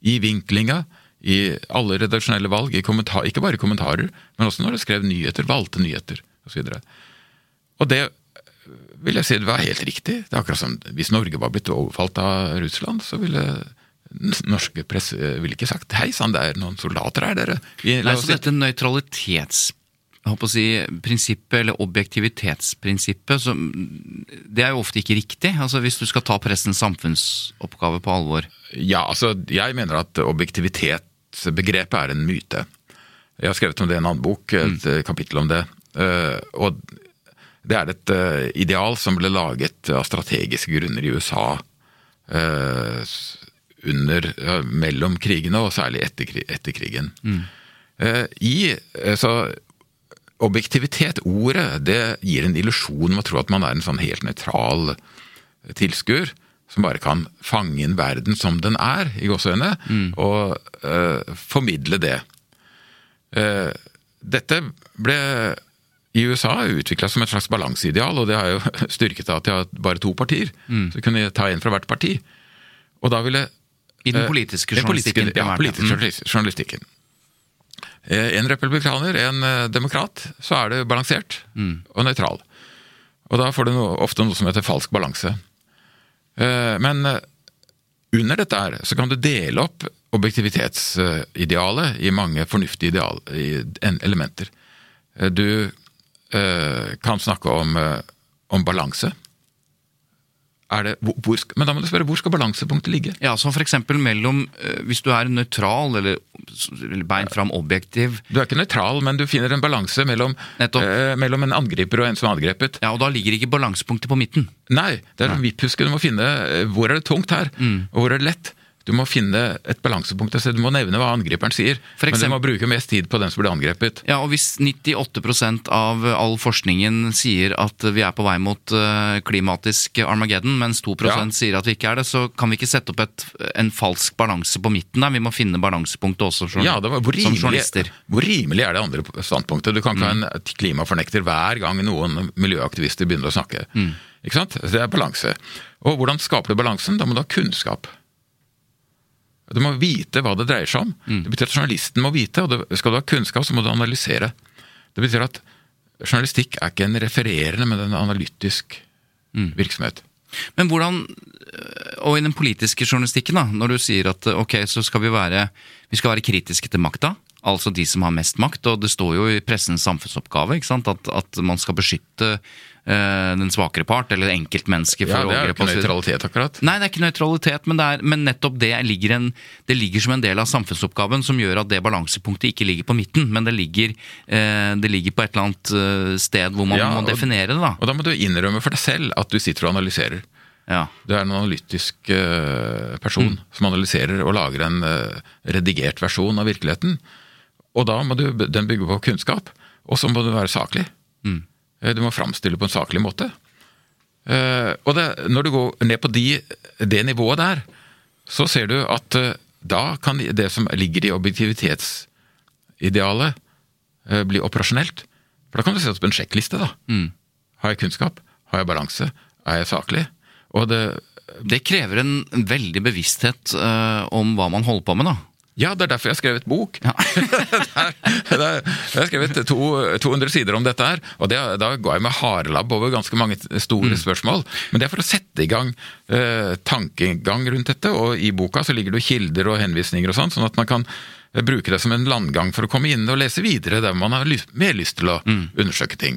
I vinklinga, i alle redaksjonelle valg, i ikke bare i kommentarer, men også når de skrev nyheter, valgte nyheter osv. Og, så og det vil jeg si det var helt riktig. Det er akkurat som Hvis Norge var blitt overfalt av Russland, så ville norske presse ville ikke sagt 'hei sann, det er noen soldater her, dere'. Vi, Nei, så dette nøytralitets... si, prinsippet, eller objektivitetsprinsippet, som, det er jo ofte ikke riktig. Altså Hvis du skal ta pressens samfunnsoppgave på alvor. Ja, altså, jeg mener at objektivitetsbegrepet er en myte. Jeg har skrevet om det i en annen bok, et mm. kapittel om det. Eh, Og det er et uh, ideal som ble laget av strategiske grunner i USA uh, under, uh, mellom krigene, og særlig etter, etter krigen. Eh, I, så Objektivitet, ordet, det gir en illusjon om å tro at man er en sånn helt nøytral tilskuer som bare kan fange inn verden som den er, i gåseøyne, og uh, formidle det. Uh, dette ble i USA utvikla som et slags balanseideal, og det har jo styrket av at de har bare to partier. Så kunne de ta en fra hvert parti. Og da ville I den eh, politiske eh, journalistikken. ja, politiske Mm. journalistikken. Eh, En republikaner, en eh, demokrat, så er det balansert og nøytral. Og da får du noe, ofte noe som heter falsk balanse. Eh, Men eh, under dette her så kan du dele opp objektivitetsidealet i mange fornuftige ideal, i elementer. Du kan snakke om, eh, om balanse. Det, hvor, men da må du spørre hvor skal balansepunktet ligge? Ja, som eksempel mellom eh, Hvis du er nøytral, eller, eller beint fram objektiv, Du er ikke nøytral, men du finner en balanse mellom, eh, mellom en angriper og en som er angrepet. ja, og da ligger ikke balansepunktet på midten. Nei, det er en vipphuske. Du må finne eh, hvor er det tungt her, Mm. og hvor er det lett. Du må finne et balansepunkt. Altså, du må nevne hva angriperen sier, For men du må bruke mest tid på den som blir angrepet. Ja, og hvis 98% av all forskningen sier at vi er på vei mot eh, klimatisk Armageddon, mens 2 Ja. sier at vi ikke er det, så kan vi ikke sette opp et, en falsk balanse på midten der. Vi må finne balansepunktet også som, Ja, det var, hvor, som rimelig, journalister. hvor rimelig er det andre standpunktet? Du kan ikke ha en klimafornekter hver gang noen miljøaktivister begynner å snakke. Ikke sant? Det er balanse. Og hvordan skaper du balansen? Da må du ha kunnskap. Du må vite hva det dreier seg om. Det betyr at journalisten må vite, og det, skal du ha kunnskap, så må du analysere. Det betyr at journalistikk er ikke en refererende, men en analytisk virksomhet. Men hvordan, øh, og i den politiske journalistikken, da, når du sier at øh, ok, så skal vi være, vi skal være kritiske til makta, altså de som har mest makt, og det står jo i pressens samfunnsoppgave ikke sant, at, at man skal beskytte den svakere part, eller enkeltmennesket Ja, Det er jo ikke nøytralitet, akkurat. Nei, det er ikke nøytralitet, men, er, men nettopp det ligger, en, det ligger som en del av samfunnsoppgaven som gjør at det balansepunktet ikke ligger på midten, men det ligger, eh, det ligger på et eller annet eh, sted hvor man Ja, må og- definere det. da. Og da må du innrømme for deg selv at du sitter og analyserer. Ja. Du er en analytisk eh, person som analyserer og lager en eh, redigert versjon av virkeligheten. Og da må du, den bygge på kunnskap, og så må du være saklig. Eh, Du må framstille på en saklig måte. Eh, Og det, når du går ned på de, det nivået der, så ser du at eh, da kan det som ligger i objektivitetsidealet, eh, bli operasjonelt. For da kan du se på en sjekkliste. da. Har jeg kunnskap? Har jeg balanse? Er jeg saklig? Og det, Det krever en veldig bevissthet uh, om hva man holder på med, da. Ja, det er derfor jeg har skrevet bok. Ja. Der- der- jeg har skrevet to, 200 sider om dette her, og det, da ga jeg meg harelabb over ganske mange store spørsmål. Men det er for å sette i gang eh, tankegang rundt dette, og i boka så ligger det kilder og henvisninger og sånn, sånn at man kan eh, bruke det som en landgang for å komme inn og lese videre der man har lyst, mer lyst til å undersøke ting.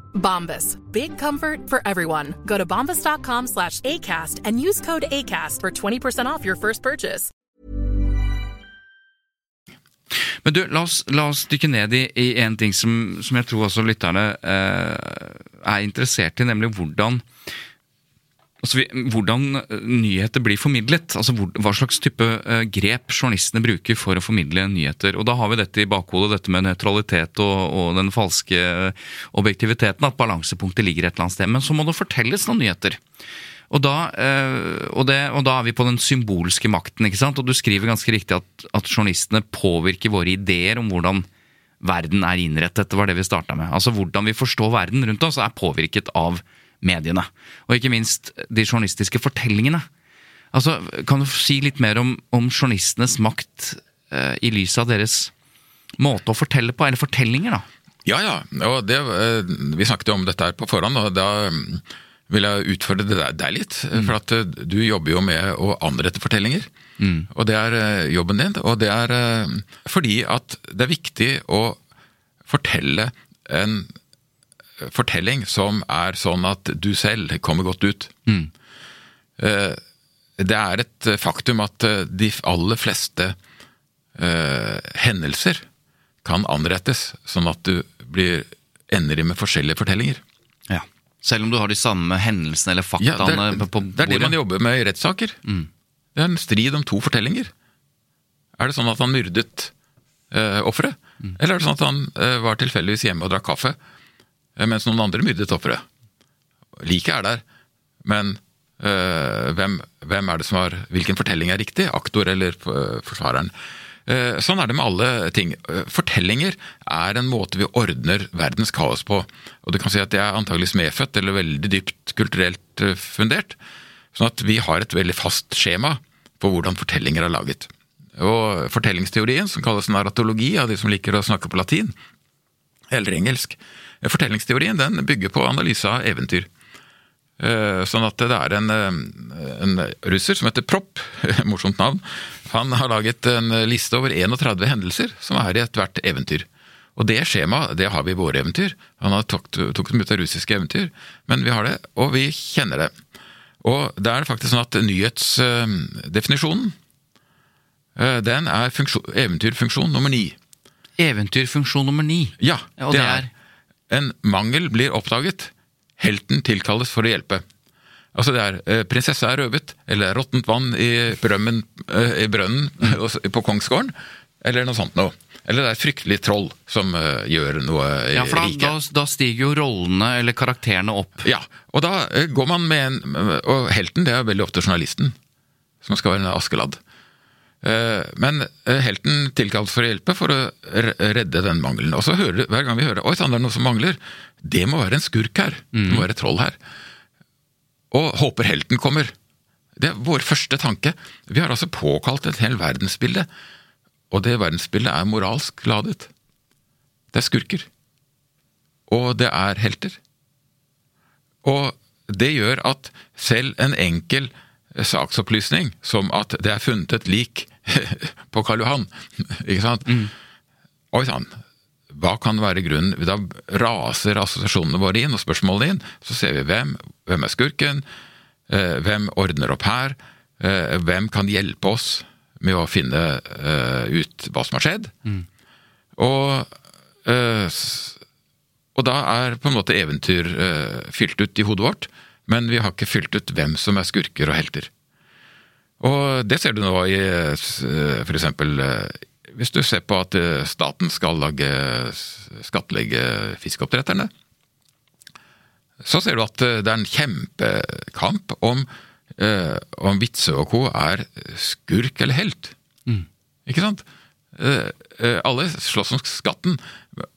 Bombas. Big comfort for everyone. Go to bombas.com slash ACAST and use code ACAST for 20% off your first purchase. Men du, la oss, la oss dykke ned i, i en ting som, som jeg tror også lytterne eh, er interessert i, nemlig hvordan Altså, hvordan eh, nyheter blir formidlet. altså Hva slags type eh, grep journalistene bruker for å formidle nyheter. Og Da har vi dette i bakhodet, dette med nøytralitet og, og den falske eh, objektiviteten. At balansepunktet ligger et eller annet sted. Men så må det fortelles noen nyheter. Og da, og, det, og da er vi på den symbolske makten. ikke sant? Og du skriver ganske riktig at, at journalistene påvirker våre ideer om hvordan verden er innrettet. Det var det vi starta med. Altså Hvordan vi forstår verden rundt oss, er påvirket av mediene. Og ikke minst de journalistiske fortellingene. Altså, Kan du si litt mer om, om journalistenes makt eh, i lys av deres måte å fortelle på, eller fortellinger, da? Ja, ja. Og det, eh, vi snakket jo om dette her på forhånd, og da mm, vil jeg utfordre det der- deg litt. For at eh, du jobber jo med å anrette fortellinger. Og det er eh, jobben din. Og det er fordi at det er viktig å fortelle en fortelling som er sånn at du selv kommer godt ut. Mm. Det er et faktum at eh, de aller fleste eh, hendelser kan anrettes, sånn at du blir, ender i med forskjellige fortellinger. Ja. Selv om du har de samme hendelsene eller faktaene ja, på, bordet? det er det man jobber med i rettssaker. Det er en strid om to fortellinger. Er det sånn at han myrdet eh, offeret? Eller er det sånn at han eh, var tilfeldigvis hjemme og drakk kaffe, eh, mens noen andre myrdet offeret? Liket er der, men øh, hvem, hvem er det som har Hvilken fortelling er riktig? Aktor eller eh, forsvareren? Eh, Sånn er det med alle ting. Eh, Fortellinger er en måte vi ordner verdens kaos på. Og du kan si at det er antageligvis medfødt eller veldig dypt kulturelt eh, fundert. Sånn at vi har et veldig fast skjema på hvordan fortellinger er laget. Og fortellingsteorien, som kalles narratologi av de som liker å snakke på latin, eller engelsk, eh, fortellingsteorien den bygger på analyse av eventyr. Eh, Sånn at det er en, eh, en russer som heter Propp, morsomt navn, han har laget en liste over 31 hendelser som er i ethvert eventyr. Og det skjemaet, det har vi i våre eventyr. Han har tok, tok dem ut av russiske eventyr, men vi har det, og vi kjenner det. Og det er faktisk sånn at nyhetsdefinisjonen, eh, den er funksjon, eventyrfunksjon nummer ni. Eventyrfunksjon nummer ni. Ja, Ja, og det det er en mangel blir oppdaget. Helten tilkalles for å hjelpe. Altså det er prinsessa prinsesse er røvet, eller råttent vann i, brømmen, eh, i brønnen eh, på Kongsgården, eller noe sånt noe. Eller det er et fryktelig troll som uh, gjør noe i Ja, for da, da, da stiger jo rollene eller karakterene opp. Ja, og da uh, går man med en Og helten, det er veldig ofte journalisten, som skal være en Askeladd. Eh, Men eh, helten tilkalles for å hjelpe for å redde den mangelen. Og så hører hver gang vi hører Oi sann, det er noe som mangler. Det må være en skurk her. Det må være et troll her. Og håper helten kommer. Det er vår første tanke. Vi har altså påkalt et helt verdensbilde. Og det verdensbildet er moralsk ladet. Det er skurker. Og det er helter. Og det gjør at selv en enkel saksopplysning, som at det er funnet et lik på Karl Johan, ikke sant Oi sann, hva kan være grunnen? Da raser assosiasjonene våre inn, og spørsmålene inn. Så ser vi hvem, hvem er skurken, eh, hvem ordner opp her, eh, hvem kan hjelpe oss med å finne eh, ut hva som har skjedd. Og, eh, og da er på en måte eventyr fylt ut i hodet vårt, men vi har ikke fylt ut hvem som er skurker og helter. Og det ser du nå i f.eks. for eksempel eh, hvis du ser på at eh, staten skal lage, skattlegge fiskeoppdretterne, så ser du at eh, det er en kjempekamp om, eh, om Witzøe og co. er skurk eller helt. Ikke sant? Eh, eh, alle slåss om skatten,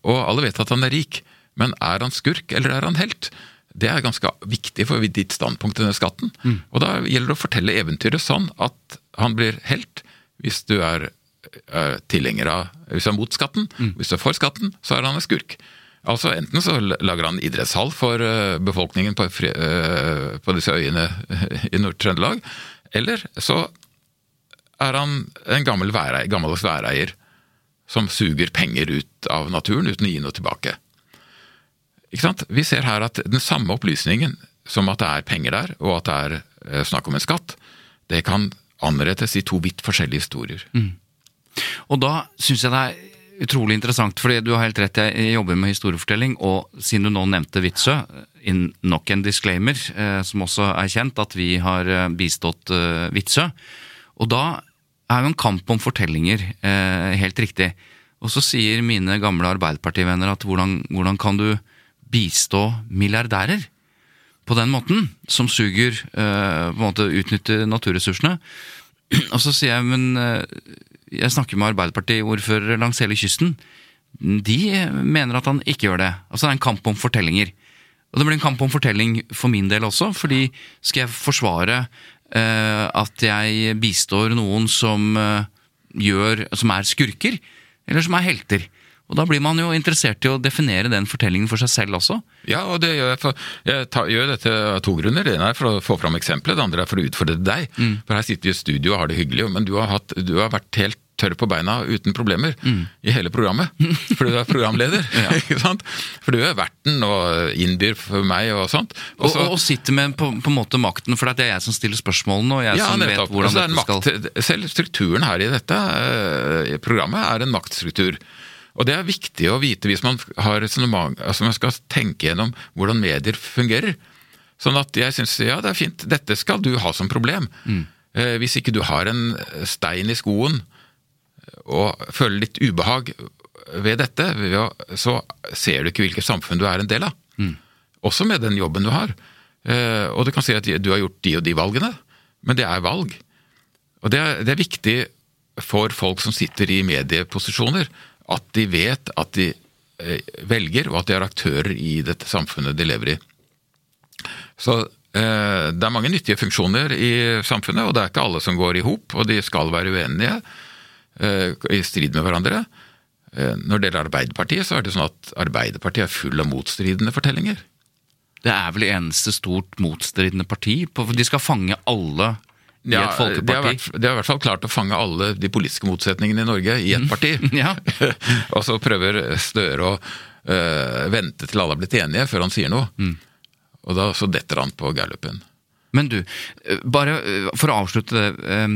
og alle vet at han er rik. Men er han skurk, eller er han helt? Det er ganske viktig for ditt standpunkt til denne skatten. Og da gjelder det å fortelle eventyret sånn at han blir helt hvis du er, er tilhenger av Hvis du er mot skatten. Hvis du er for skatten, så er han en skurk. Altså Enten så lager han idrettshall for eh, befolkningen på, eh, på disse øyene i Nord-Trøndelag, eller så er han en gammel væreier, gammeldags væreier som suger penger ut av naturen uten å gi noe tilbake. Vi ser her at den samme opplysningen som at det er penger der, og at det er eh, snakk om en skatt, det kan anrettes i to vidt forskjellige historier. Og da syns jeg det er utrolig interessant, fordi du har helt rett, jeg jobber med historiefortelling, og siden du nå nevnte Witzøe, nok en disclaimer, eh, som også er kjent, at vi har eh, bistått eh, Witzøe. Og da er jo en kamp om fortellinger eh, helt riktig. Og så sier mine gamle Arbeiderpartivenner at hvordan, hvordan kan du bistå milliardærer på den måten, som suger, uh, på en måte utnytter naturressursene? Og så sier jeg, men eh, jeg snakker med Arbeiderparti-ordførere langs hele kysten. De mener at han ikke gjør det. Altså det er en kamp om fortellinger. Og det blir en kamp om fortelling for min del også, fordi skal jeg forsvare uh, at jeg bistår noen som uh, gjør Som er skurker, eller som er helter? Og da blir man jo interessert i å definere den fortellingen for seg selv også. Ja, og det gjør jeg for Jeg tar, gjør dette av to grunner. Det ene er for å få fram eksempelet, det andre er for å utfordre deg. For her sitter vi i studio og har det hyggelig, men du har, hatt, du har vært helt tørr på beina uten problemer i hele programmet. Fordi du er programleder. ikke sant? For du er verten og innbyr for meg og sånt. Og, så- og, og sitter med på, på en måte makten, for det er jeg som stiller spørsmålene, og jeg ja, som nettopp. vet hvordan Altså, det dette skal Selv strukturen her i dette eh, programmet er en maktstruktur. Og det er viktig å vite hvis man har resonnement, altså man skal tenke gjennom hvordan medier fungerer. Sånn at jeg syns ja, det er fint, dette skal du ha som problem. Eh, hvis ikke du har en stein i skoen og føler litt ubehag ved dette, så ser du ikke hvilket samfunn du er en del av. Også med den jobben du har. Eh, og du kan si at du har gjort de og de valgene, men det er valg. Og det er, det er viktig for folk som sitter i medieposisjoner, at de vet at de eh, velger, og at de er aktører i dette samfunnet de lever i. Så eh, det er mange nyttige funksjoner i samfunnet, og det er ikke alle som går i hop, og de skal være uenige eh, i strid med hverandre. Når det gjelder Arbeiderpartiet, så er det sånn at Arbeiderpartiet er full av motstridende fortellinger. Det er vel det eneste stort motstridende parti. De skal fange alle i Ja, et folkeparti. vært, de har i hvert fall klart å fange alle de politiske motsetningene i Norge i ett parti. Ja. og så prøver Støre å øh, vente til alle har blitt enige før han sier noe. Mm. Og da så detter han på gallupen. Men du, eh, bare eh, for å avslutte det.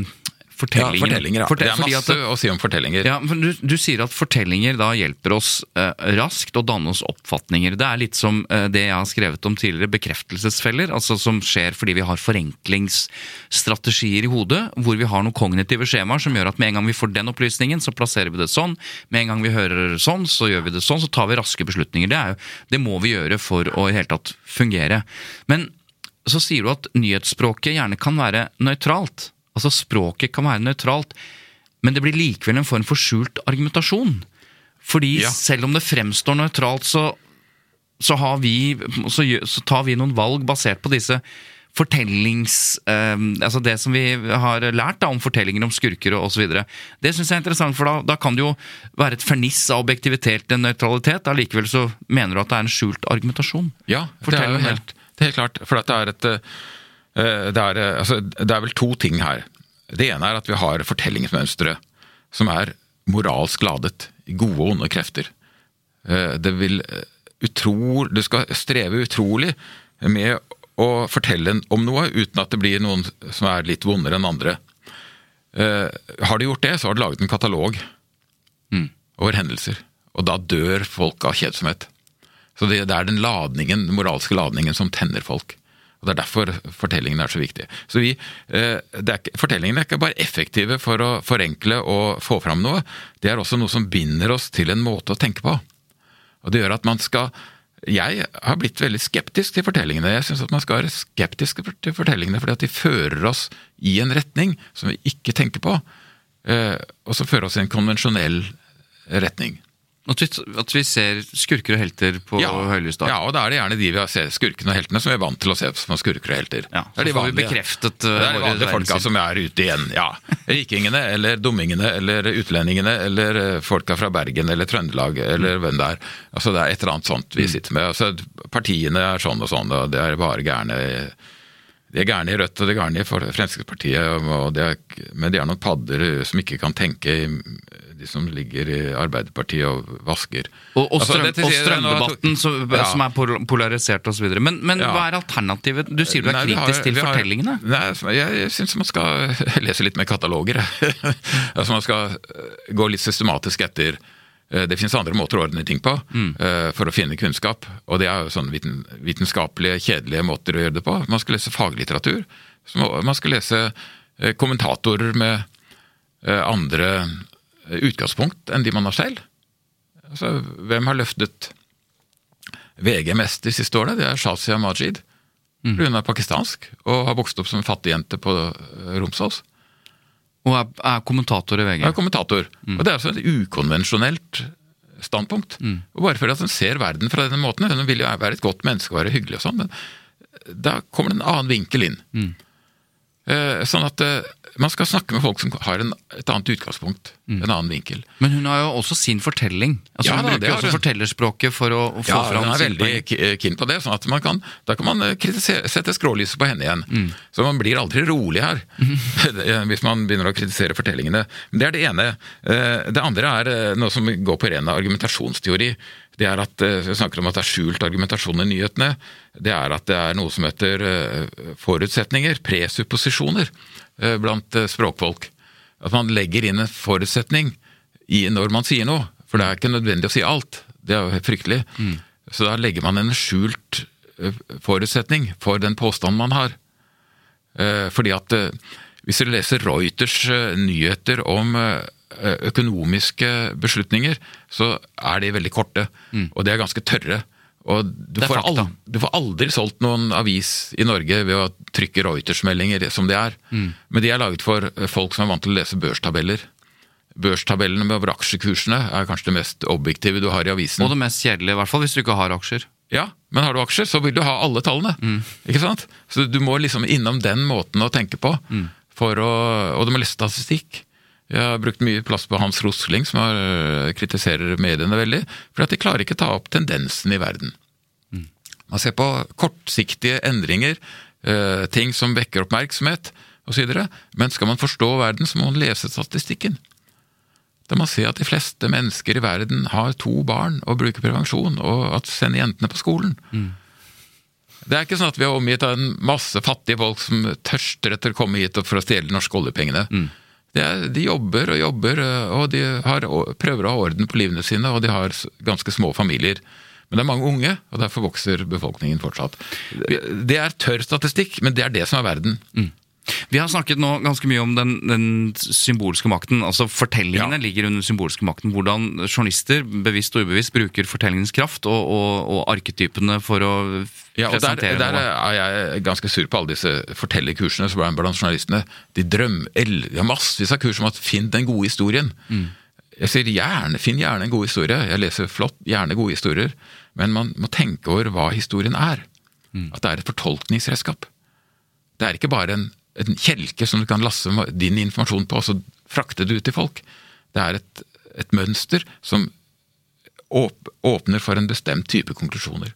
Fortellingen. Ja, fortellinger, ja. Fortell- det er masse at- å si om fortellinger. Ja, men du, du sier at fortellinger da hjelper oss eh, raskt å danne oss oppfatninger. Det er litt som eh, det jeg har skrevet om tidligere, bekreftelsesfeller. Altså som skjer fordi vi har forenklingsstrategier i hodet, hvor vi har noen kognitive skjemaer som gjør at med en gang vi får den opplysningen, så plasserer vi det sånn. Med en gang vi hører sånn, så gjør vi det sånn. Så tar vi raske beslutninger. Det, jo, det må vi gjøre for å i hele tatt fungere. Men så sier du at nyhetsspråket gjerne kan være nøytralt. Altså språket kan være nøytralt, men det blir likevel en form for skjult argumentasjon. Fordi Ja. selv om det fremstår nøytralt, så, så, har vi, så, så tar vi noen valg basert på disse fortellings... eh, altså det som vi har lært da, om fortellinger om skurker og osv. Det syns jeg er interessant, for da, da kan det jo være et ferniss av objektivitet til nøytralitet. Allikevel så mener du at det er en skjult argumentasjon. Ja, det Fortell er jo helt, det er helt klart. For det er et eh, det er, eh, altså, det er vel to ting her. Det ene er at vi har fortellingsmønstre som er moralsk ladet. Gode og onde krefter. Eh, Det vil eh, utro, Du skal streve utrolig med å fortelle om noe uten at det blir noen som er litt vondere enn andre. Eh, Har du gjort det, så har du laget en katalog over hendelser. Og da dør folk av kjedsomhet. Så det, det er den ladningen, den moralske ladningen som tenner folk. Og Det er derfor fortellingene er så viktige. Så vi, eh, er, Fortellingene er ikke bare effektive for å forenkle og få fram noe, det er også noe som binder oss til en måte å tenke på. Og det gjør at man skal Jeg har blitt veldig skeptisk til fortellingene. Jeg syns man skal være skeptisk til fortellingene fordi at de fører oss i en retning som vi ikke tenker på, eh, og som fører oss i en konvensjonell retning. At vi, at vi ser skurker og helter på høylys dag. Ja, og da er det gjerne de vi har sett, skurkene og heltene, som vi er vant til å se som skurker og helter. Ja, det er de vi vanlige, bekreftet, uh, det er de vanlige folka som er ute igjen, ja. Rikingene, eller dummingene, eller utlendingene, eller eh, folka fra Bergen eller Trøndelag, eller hvem det er. Altså Det er et eller annet sånt vi sitter med. Altså Partiene er sånn og sånn, og det er bare gærne de er gærne i Rødt og de er gærne i Fremskrittspartiet, er, men de er noen padder som ikke kan tenke, de som ligger i Arbeiderpartiet og vasker. Og, og, Altså, strøm, og jeg strømdebatten som, Ja. som er pol- polarisert osv. Men, men Ja. hva er alternativet? Du sier du er Nei, kritisk har- til har- fortellingene. Nei, altså, jeg syns man skal lese litt mer kataloger. altså Man skal eh, gå litt systematisk etter. Eh, Det finnes andre måter å ordne ting på Mm. eh, for å finne kunnskap. Og det er jo sånne viten, vitenskapelige, kjedelige måter å gjøre det på. Man skal lese faglitteratur. Man skal lese eh, kommentatorer med andre utgangspunkt enn de man har selv. Altså, hvem har løftet VG mest de siste årene? Det er Shazia Majid. Mm. Hun er pakistansk og har vokst opp som fattigjente på Romsås. Og er, er kommentator i VG. Er kommentator. Og det er altså et ukonvensjonelt standpunkt. Og bare fordi at hun ser verden fra denne måten, hun vil jo være et godt menneske og være hyggelig og sånn, men da kommer det en annen vinkel inn. Eh, Sånn at eh, man skal snakke med folk som har en, et annet utgangspunkt, en annen vinkel. Men hun har jo også sin fortelling. Altså Ja Hun bruker har også hun. fortellerspråket for å, å få Ja, fram hun er veldig keen på det, sånn at man kan, da kan man eh, sette skrålyset på henne igjen. Så man blir aldri rolig her, hvis man begynner å kritisere fortellingene. Men Det er det ene. Eh, Det andre er eh, noe som går på ren argumentasjonsteori. Det er at Vi snakker om at det er skjult argumentasjon i nyhetene. Det er at det er noe som heter forutsetninger, presupposisjoner, blant eh, språkfolk. At man legger inn en forutsetning i når man sier noe. For det er ikke nødvendig å si alt. Det er jo fryktelig. fryktelig. Så da legger man en skjult eh, forutsetning for den påstanden man har. Eh, Fordi at eh, hvis dere leser Reuters eh, nyheter om eh, økonomiske beslutninger, så er de veldig korte, og de er ganske tørre. Og du får, aldri, du får aldri solgt noen avis i Norge ved å trykke Reuters-meldinger som de er. Men de er laget for eh, folk som er vant til å lese børstabeller. Børstabellene med over aksjekursene er kanskje det mest objektive du har i avisen. Og det mest kjedelige, i hvert fall hvis du ikke har aksjer. Ja, men har du aksjer, så vil du ha alle tallene. Ikke sant? Så du må liksom innom den måten å tenke på. For å, og du må lese statistikk. Jeg har brukt mye plass på Hans Rosling, som har, øh, kritiserer mediene veldig. For at de klarer ikke ta opp tendensen i verden. Man ser på kortsiktige endringer, øh, ting som vekker oppmerksomhet osv. Men skal man forstå verden, så må man lese statistikken. Da man ser at de fleste mennesker i verden har to barn og bruker prevensjon, og at sender jentene på skolen. Det er ikke sånn at vi er omgitt av en masse fattige folk som tørster etter å komme hit for å stjele de norske oljepengene. Det er, de jobber og jobber, og de har, prøver å ha orden på livene sine, og de har ganske små familier. Men det er mange unge, og derfor vokser befolkningen fortsatt. Det er tørr statistikk, men det er det som er verden. Vi har snakket nå ganske mye om den, den symbolske makten. altså Fortellingene Ja. ligger under den symbolske makten. Hvordan journalister bevisst og ubevisst bruker fortellingens kraft og, og, og arketypene for å Ja, og der, der er jeg ganske sur på alle disse fortellerkursene som er blant journalistene. De drømmer De har massevis av kurs om at finn den gode historien. Jeg sier gjerne, finn gjerne en god historie. Jeg leser flott, gjerne gode historier. Men man må tenke over hva historien er. At det er et fortolkningsredskap. Det er ikke bare en, en kjelke som du kan lasse din informasjon på, og så frakte det ut til folk. Det er et, et mønster som åp, åpner for en bestemt type konklusjoner.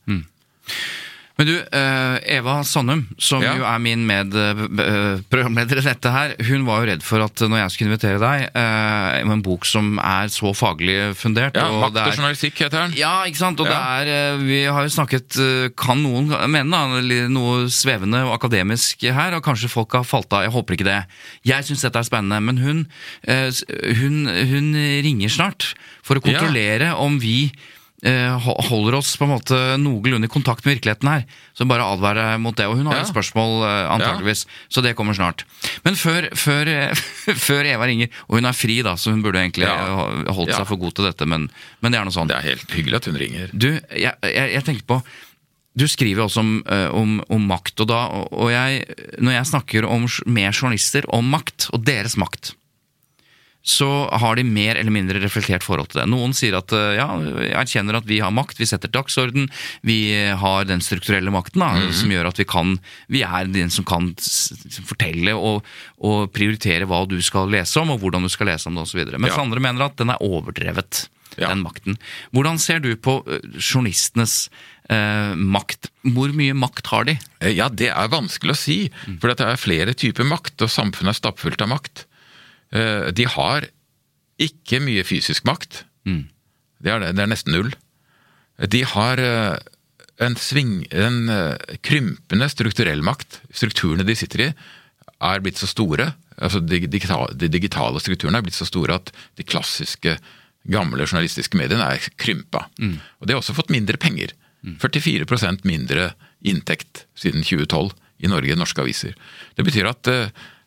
Men du, eh, Eva Sandum, som Ja. jo er min medprogramleder i dette her, hun var jo redd for at når jeg skulle invitere deg eh, med en bok som er så faglig fundert Ja, og Makt og journalistikk heter den. Ja, ikke sant? Og det er, eh, vi har jo snakket, eh, kan noen mene da, noe svevende og akademisk her, og kanskje folk har falt av, jeg håper ikke det. Jeg synes dette er spennende, men hun, eh, hun, hun ringer snart for å Ja. kontrollere om vi eh, holder oss på en måte noenlunde i kontakt med virkeligheten her. Så bare advare mot det. Og hun har Ja. et spørsmål antageligvis, antageligvis, så det kommer snart. Men før, før, eh, før Eva ringer, og hun er fri da, så hun burde egentlig Ja. eh, holdt Ja. seg for god til dette, men, men det er noe sånt. Det er helt hyggelig at hun ringer. Du, jeg, jeg, jeg tenker på Du skriver også om, eh, om, om makt, og, da, og, og jeg, når jeg snakker om, med journalister om makt, og deres makt, så har de mer eller mindre reflektert forhold til det. Noen sier at eh, ja, erkjenner at vi har makt, vi setter dagsorden, vi har den strukturelle makten da, som gjør at vi kan Vi er den som kan fortelle og, og prioritere hva du skal lese om, og hvordan du skal lese om det osv. Mens Ja. andre mener at den er overdrevet, Ja. den makten. Hvordan ser du på eh, journalistenes eh, makt? Hvor mye makt har de? Eh, Ja, det er vanskelig å si, for det er flere typer makt, og samfunnet er stappfullt av makt. Eh, De har ikke mye fysisk makt. Det, er det, det er nesten null. De har eh, en, sving, en eh, krympende strukturell makt. Strukturene de sitter i, er blitt så store. altså De digitale, de digitale strukturene er blitt så store at de klassiske, gamle journalistiske mediene er krympa. Og de har også fått mindre penger. 44% mindre inntekt siden 2012 i Norge, norske aviser. Det betyr at,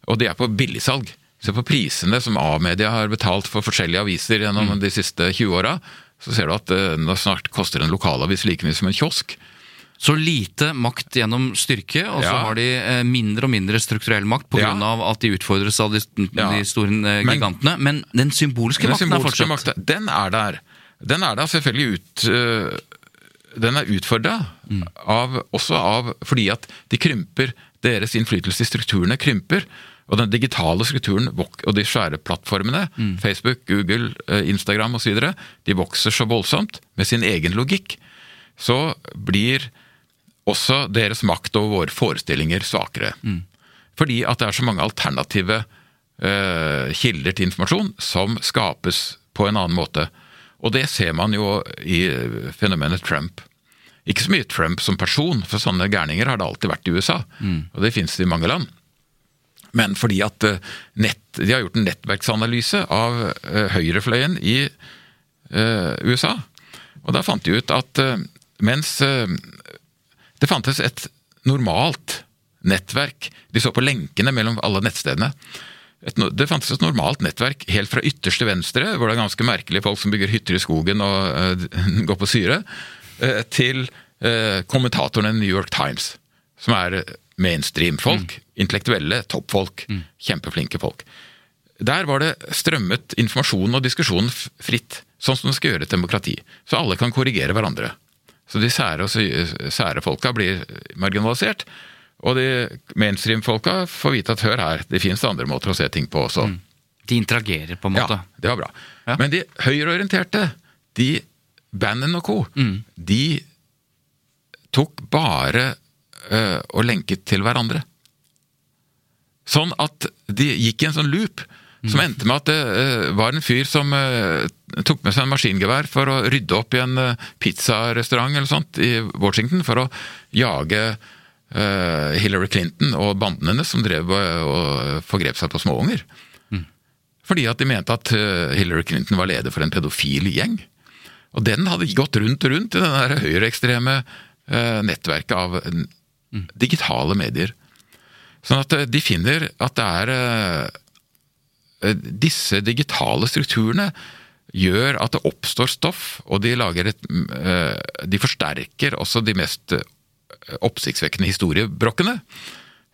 Og det er på billigsalg. Se på prisene som A-media har betalt for forskjellige aviser gjennom de siste 20 åra. Så ser du at det nå snart koster en lokalavis like mye som en kiosk. Så lite makt gjennom styrke, og så Ja. har de eh, mindre og mindre strukturell makt pga. Ja. av at de utfordres av de, de store eh, Men- gigantene. Men den symbolske Den makten er symbolske fortsatt makten, den er der. Den er der selvfølgelig ut Den er utfordra av, også av fordi at de krymper Deres innflytelse i strukturene krymper. Og den digitale strukturen og de svære plattformene, Facebook, Google, øh, Instagram osv., de vokser så voldsomt med sin egen logikk. Så blir også deres makt over våre forestillinger svakere. Fordi at det er så mange alternative uh, kilder til informasjon som skapes på en annen måte. Og det ser man jo i eh, fenomenet Trump. Ikke så mye Trump som person, for sånne gærninger har det alltid vært i USA. Og det finnes det i mange land. Men fordi at eh, nett, de har gjort en nettverksanalyse av eh, høyrefløyen i eh, USA. Og da fant de ut at mens det fantes et normalt nettverk De så på lenkene mellom alle nettstedene. Et, det fantes et normalt nettverk helt fra ytterste venstre, hvor det er ganske merkelige folk som bygger hytter i skogen og uh, går på syre, uh, til uh, kommentatorene i New York Times, som er mainstream-folk. Intellektuelle toppfolk. Kjempeflinke folk. Der var det strømmet informasjon og diskusjon fritt, sånn som det skal gjøre et demokrati. Så alle kan korrigere hverandre. Så de sære, og sære folka blir marginalisert, og de mainstream-folka får vite at hør her, det finnes andre måter å se ting på også. De interagerer, på en måte. Ja, det var bra. Ja. Men de høyreorienterte, de Bannon og co., de tok bare og lenket til hverandre. Sånn at de gikk i en sånn loop som endte med at det øh, var en fyr som øh, tok med seg en maskingevær for å rydde opp i en pizzarestaurant eller sånt i Washington for å jage Hillary Clinton og bandene hennes som drev og, forgrep seg på småunger. Fordi at de mente at Hillary Clinton var leder for en pedofil gjeng. Og den hadde gått rundt og rundt i det høyreekstreme eh, nettverket av digitale medier. Sånn at eh, de finner at det er eh, eh, Disse digitale strukturene gjør at det oppstår stoff, og de et eh, De forsterker også de mest oppsiktsvekkende historiebrokkene.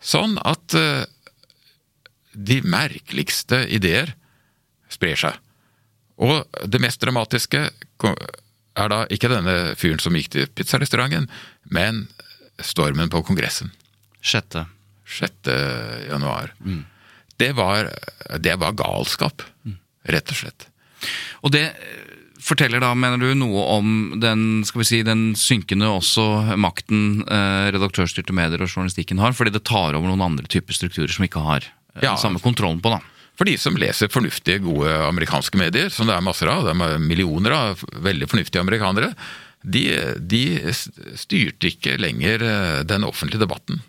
Sånn at de merkeligste ideer sprer seg. Og det mest dramatiske er da ikke denne fyren som gikk til pizzarestauranten, men stormen på Kongressen. 6. 6. januar. Det, var, det var galskap, rett og slett. Og det eh, forteller da, mener du, noe om den skal vi si, den synkende også makten eh, redaktørstyrte medier og journalistikken har, fordi det tar over noen andre typer strukturer som ikke har eh, Ja. samme kontrollen på. da. For de som leser fornuftige, gode amerikanske medier, som det er masser av, det er millioner av veldig fornuftige amerikanere, de, de styrte ikke lenger eh, den offentlige debatten.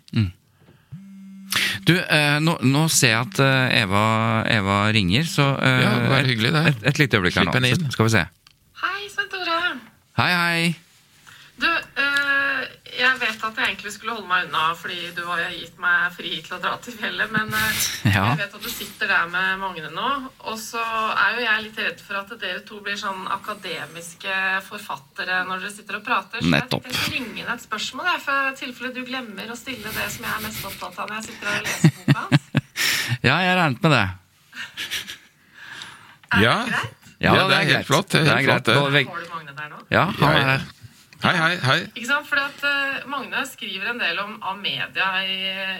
Du, eh, nå, nå ser jeg at eh, Eva, Eva ringer, så eh, Ja, det var hyggelig, det. Et, et lite øyeblikk her nå. Skal vi se. Hei, Svein Tore. Hei, hei. Du, eh, jeg vet at jeg egentlig skulle holde meg unna fordi du har gitt meg fri til å dra til fjellet, men eh, Ja. jeg vet at du sitter der med Magne nå. Og så er jo jeg litt redd for at dere to blir sånn akademiske forfattere når dere sitter og prater. Så Nettopp. jeg tenkte jeg ringe inn et spørsmål, jeg, for i tilfelle du glemmer å stille det som jeg er mest opptatt av når jeg sitter og leser boka hans. Ja, jeg regnet med det. Ja, Ja, Ja, det er helt greit. flott, det er helt greit. flott, det. Du Magne der nå? Ja, han er her. Hei, hei, hei. Ikke sant? Fordi at uh, Magne skriver en del om Amedia i,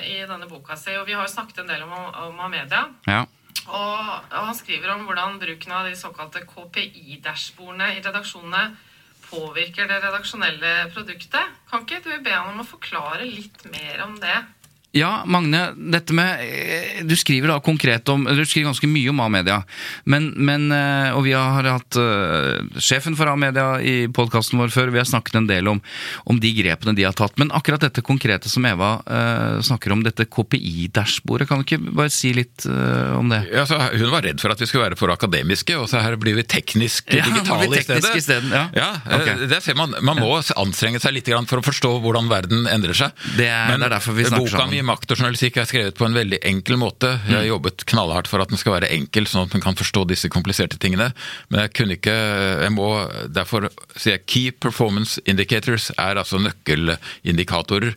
i denne boka si, og vi har jo snakket en del om, om Amedia. Ja. Og, og han skriver om hvordan bruken av de såkalte KPI-dashbordene i redaksjonene påvirker det redaksjonelle produktet. Kan ikke du be han om å forklare litt mer om det? Ja, Magne, dette med eh, Du skriver da konkret om Du skriver ganske mye om A-media. Men, men eh, Og vi har hatt eh, sjefen for A-media i podkasten vår før. Vi har snakket en del om, om de grepene de har tatt. Men akkurat dette konkrete som Eva uh, snakker om, dette KPI-dashbordet, kan du ikke bare si litt uh, om det? Ja, så hun var redd for at vi skulle være for akademiske, og så her blir vi teknisk Ja, digitale blir teknisk i stedet. I stedet ja. ja okay. det ser man, man må anstrenge seg litt for å forstå hvordan verden endrer seg. Det er- det er derfor vi snakker sammen. 'Makt og journalistikk' er skrevet på en veldig enkel måte. Jeg Mm. har jobbet knallhardt for at den skal være enkel, sånn at den kan forstå disse kompliserte tingene. Men jeg kunne ikke Jeg må derfor si at Key Performance Indicators er altså nøkkelindikatorer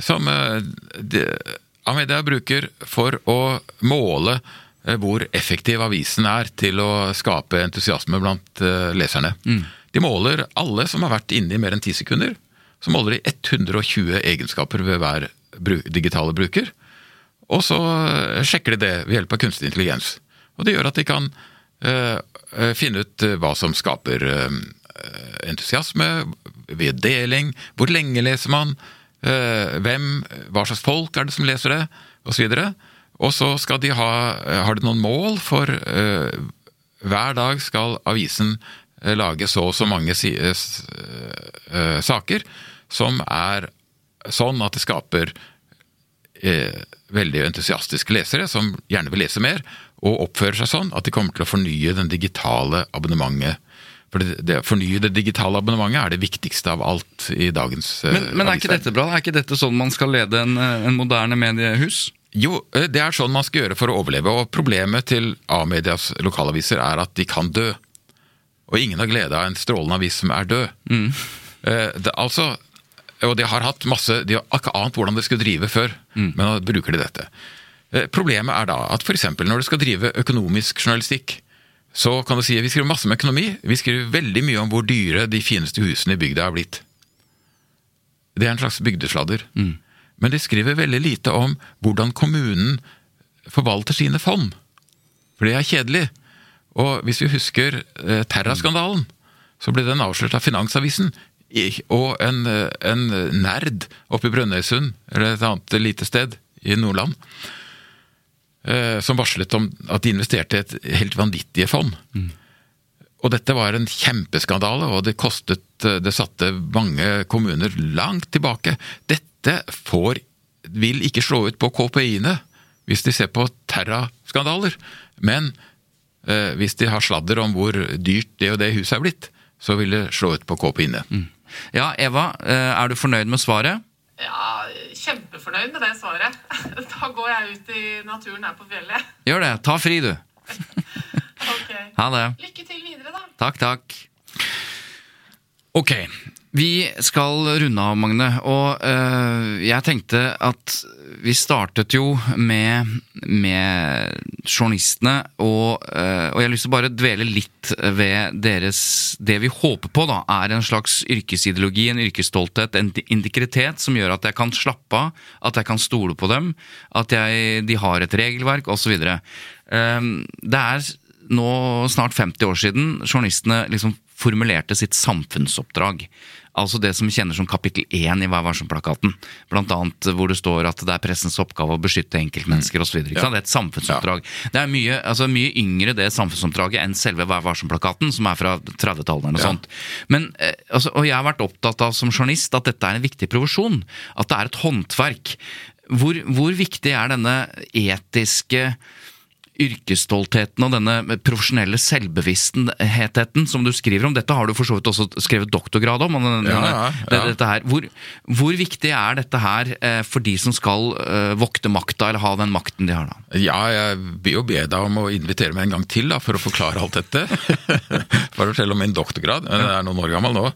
som eh, de- Amedia bruker for å måle eh, hvor effektiv avisen er til å skape entusiasme blant eh, leserne. De måler alle som har vært inne i mer enn ti sekunder. Så måler de 120 egenskaper ved hver digitale bruker. Og så eh, sjekker de det ved hjelp av kunstig intelligens. Og det gjør at de kan eh, finne ut hva som skaper eh, entusiasme, ved deling, hvor lenge leser man, eh, hvem, hva slags folk er det som leser det, osv. Og så skal de ha, har de noen mål for hver dag skal avisen lage så og så mange si, saker som er sånn at det skaper eh, veldig entusiastiske lesere som gjerne vil lese mer, og oppfører seg sånn at de kommer til å fornye den digitale abonnementet. For det, det å fornye det digitale abonnementet er det viktigste av alt i dagens eh, Men, men er ikke dette bra? Er ikke dette sånn man skal lede en, eh, en moderne mediehus? Jo, eh, det er sånn man skal gjøre for å overleve, og problemet til A-medias lokalaviser er at de kan dø. Og ingen har glede av en strålende avis som er død. Eh, Det, altså, og de har hatt masse De har ikke ant hvordan de skulle drive før, men nå bruker de dette. Eh, Problemet er da at f.eks. når du skal drive økonomisk journalistikk, så kan du si vi skriver masse om økonomi, vi skriver veldig mye om hvor dyre de fineste husene i bygda er blitt. Det er en slags bygdesladder. Men de skriver veldig lite om hvordan kommunen forvalter sine fond. For det er kjedelig. Og hvis vi husker eh, Terra-skandalen, så ble den avslørt av Finansavisen. Og en, eh, en nerd oppe i Brønnøysund, eller et annet lite sted i Nordland, eh, som varslet om at de investerte i et helt vanvittige fond. Og dette var en kjempeskandale, og det kostet Det satte mange kommuner langt tilbake. Dette får vil ikke slå ut på KPI-ene hvis de ser på Terra-skandaler. Men eh, hvis de har sladder om hvor dyrt det og det huset er blitt, så vil det slå ut på KPI-ene. Ja, Eva, eh, er du fornøyd med svaret? Ja, kjempefornøyd med det svaret. Da går jeg ut i naturen her på fjellet. Gjør det. Ta fri, du. Ok. Ha det. Lykke til videre, da. Takk, takk. Ok, vi skal runde av, Magne. Og øh, jeg tenkte at vi startet jo med, med journalistene, og, øh, og jeg har lyst til å bare dvele litt ved deres Det vi håper på, da, er en slags yrkesideologi, en yrkesstolthet, en integritet som gjør at jeg kan slappe av, at jeg kan stole på dem, at jeg, de har et regelverk, osv. Um, det er nå snart 50 år siden journalistene liksom formulerte sitt samfunnsoppdrag. Altså det som kjennes som kapittel én i Vær varsom-plakaten. Blant annet hvor det står at det er pressens oppgave å beskytte enkeltmennesker osv. Det er et samfunnsoppdrag. Det er mye, altså mye yngre det samfunnsoppdraget enn selve Vær varsom-plakaten, som er fra 30-tallet eller noe Ja. sånt. Men, eh, altså, og jeg har vært opptatt av som journalist at dette er en viktig provisjon. At det er et håndverk. Hvor, hvor viktig er denne etiske yrkesstoltheten og denne profesjonelle selvbevisstheten som du skriver om. Dette har du for så vidt også skrevet doktorgrad om. denne- Ja, ja, ja. Hvor, hvor viktig er dette her eh, for de som skal eh, vokte makta, eller ha den makten de har da? Ja, jeg vil jo be deg om å invitere meg en gang til da, for å forklare alt dette. for å fortelle om min doktorgrad. Den er noen år gammel nå.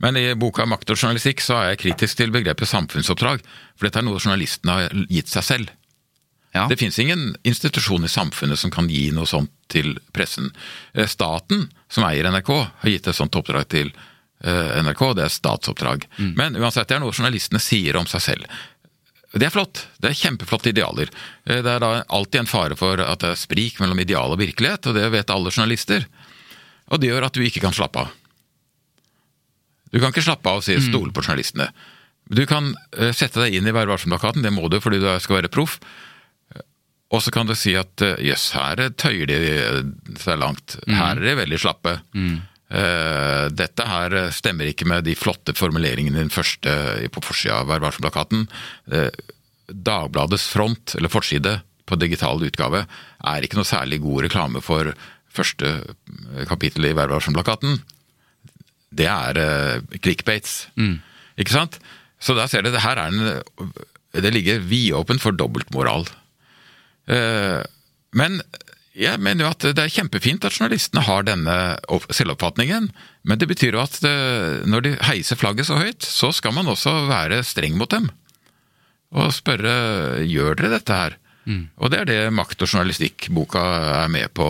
Men i boka 'Makt og journalistikk' så er jeg kritisk til begrepet samfunnsoppdrag. For dette er noe journalistene har gitt seg selv. Ja. Det fins ingen institusjon i samfunnet som kan gi noe sånt til pressen. Eh, Staten, som eier NRK, har gitt et sånt oppdrag til eh, NRK. Det er statsoppdrag. Men uansett, det er noe journalistene sier om seg selv. Det er flott. Det er kjempeflotte idealer. Eh, Det er da alltid en fare for at det er sprik mellom ideal og virkelighet, og det vet alle journalister. Og det gjør at du ikke kan slappe av. Du kan ikke slappe av og si stole på journalistene. Du kan sette deg inn i Vær varsom-plakaten, det må du fordi du skal være proff. Og så kan du si at jøss, yes, her tøyer de seg langt. Her er de veldig slappe. Eh, dette her stemmer ikke med de flotte formuleringene i den første på forsida av Vær varsom-plakaten. Eh, Dagbladets front, eller forside, på digital utgave er ikke noe særlig god reklame for første kapittel i Vær varsom-plakaten. Det er clickbates. clickbaits. Ikke sant? Så da ser du, det her er en Det ligger vidåpent for dobbeltmoral. Eh, Men jeg mener jo at det er kjempefint at journalistene har denne selvoppfatningen, men det betyr jo at eh, når de heiser flagget så høyt, så skal man også være streng mot dem. Og spørre gjør dere dette her? Og det er det Makt og journalistikk-boka er med på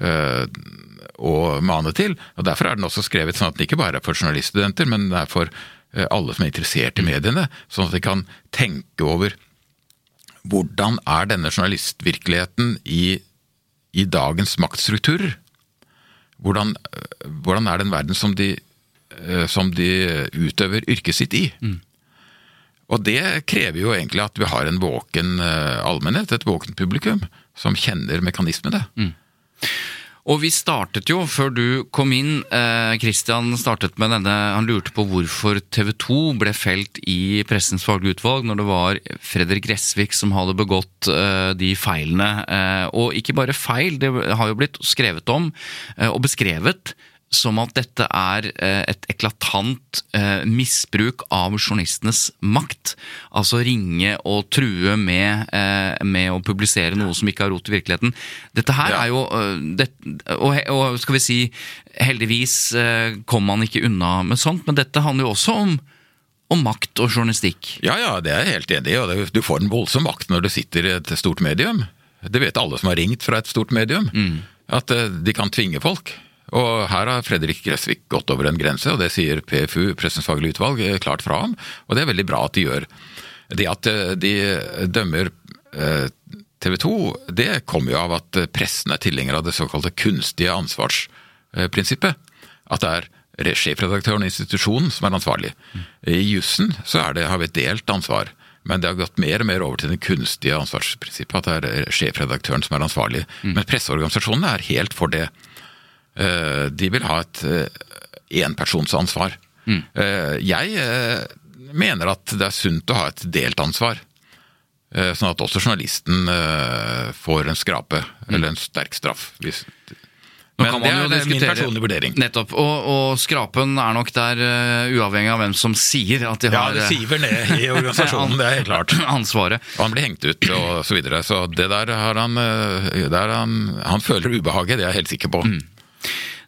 eh, å mane til. Og Derfor er den også skrevet sånn at den ikke bare er for journaliststudenter, men det er for alle som er interessert i mediene, sånn at de kan tenke over hvordan er denne journalistvirkeligheten i, i dagens maktstrukturer? Hvordan, øh, hvordan er den verden som de, øh, som de utøver yrket sitt i? Og det krever jo egentlig at vi har en våken øh, allmennhet, et våkent publikum, som kjenner mekanismene. Og vi startet jo, før du kom inn, eh, Christian startet med denne Han lurte på hvorfor TV 2 ble felt i Pressens faglige utvalg når det var Fredrik Gressvik som hadde begått eh, de feilene. Eh, og ikke bare feil, det har jo blitt skrevet om og beskrevet som at dette er eh, et eklatant eh, misbruk av journalistenes makt. Altså ringe og true med, eh, med å publisere noe som ikke har rot i virkeligheten. Dette her Ja. er jo det, og, og skal vi si, heldigvis kom man ikke unna med sånt, men dette handler jo også om, om makt og journalistikk. Ja, ja, det er jeg helt enig i. Du får en voldsom makt når du sitter i et stort medium. Det vet alle som har ringt fra et stort medium. At eh, de kan tvinge folk. Og her har Fredrik Gressvik gått over en grense, og det sier PFU, Pressens faglige utvalg, eh, klart fra om. Og det er veldig bra at de gjør. Det at eh, de dømmer TV 2, det kommer jo av at eh, pressen er tilhenger av det såkalte kunstige ansvarsprinsippet. At det er re- sjefredaktøren og institusjonen som er ansvarlig. I jussen så er det, har vi et delt ansvar. Men det har gått mer og mer over til det kunstige ansvarsprinsippet, at det er sjefredaktøren som er ansvarlig. Men presseorganisasjonene er helt for det. Eh, De vil ha et eh, enpersonsansvar. Mm. Jeg eh, mener at det er sunt å ha et delt ansvar. Sånn at også journalisten får en skrape, eller en sterk straff. Hvis... Men kan det er, det er min personlige vurdering. Nettopp. Og, og skrapen er nok der uh, uavhengig av hvem som sier at de Ja, det siver ned i organisasjonen, det er helt klart. ansvaret. Og han blir hengt ut og så videre. Så det der har han, der han Han føler ubehaget, det er jeg helt sikker på.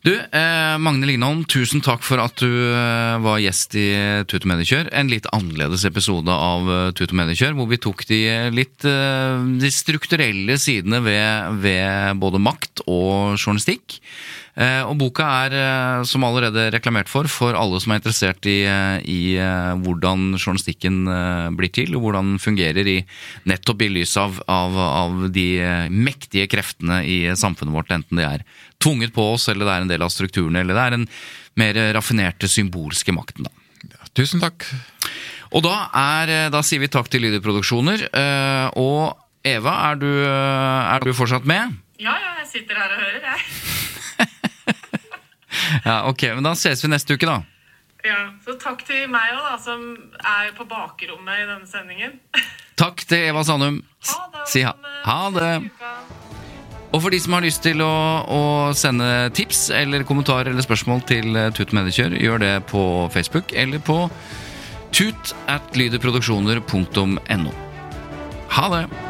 Du, eh, Magne Lignholm, tusen takk for at du eh, var gjest i Tut og Mediekjør. En litt annerledes episode av eh, Tut og Mediekjør, hvor vi tok de litt eh, de strukturelle sidene ved, ved både makt og journalistikk. Eh, og boka er, eh, som allerede reklamert for, for alle som er interessert i, eh, i eh, hvordan journalistikken eh, blir til, og hvordan den fungerer i nettopp i lys av, av, av de eh, mektige kreftene i samfunnet vårt, enten det er tvunget på oss, eller det er en del av strukturene, eller det er den mer raffinerte symbolske makten. Da. Tusen takk. Og da, er, eh, da sier vi takk til Lyder Produksjoner. eh, Og Eva, er du, eh, er du fortsatt med? Ja, ja, jeg sitter her og hører, jeg. Ja, ok, men Da ses vi neste uke, da. Ja, Så takk til meg òg, da, som er på bakrommet i denne sendingen. Takk til Eva Sandum. Ha det. Si ha, ha det. Og for de som har lyst til å, å sende tips eller kommentarer eller spørsmål til eh, Tut Mediekjør, gjør det på Facebook eller på tut at lydeproduksjoner.no. Ha det!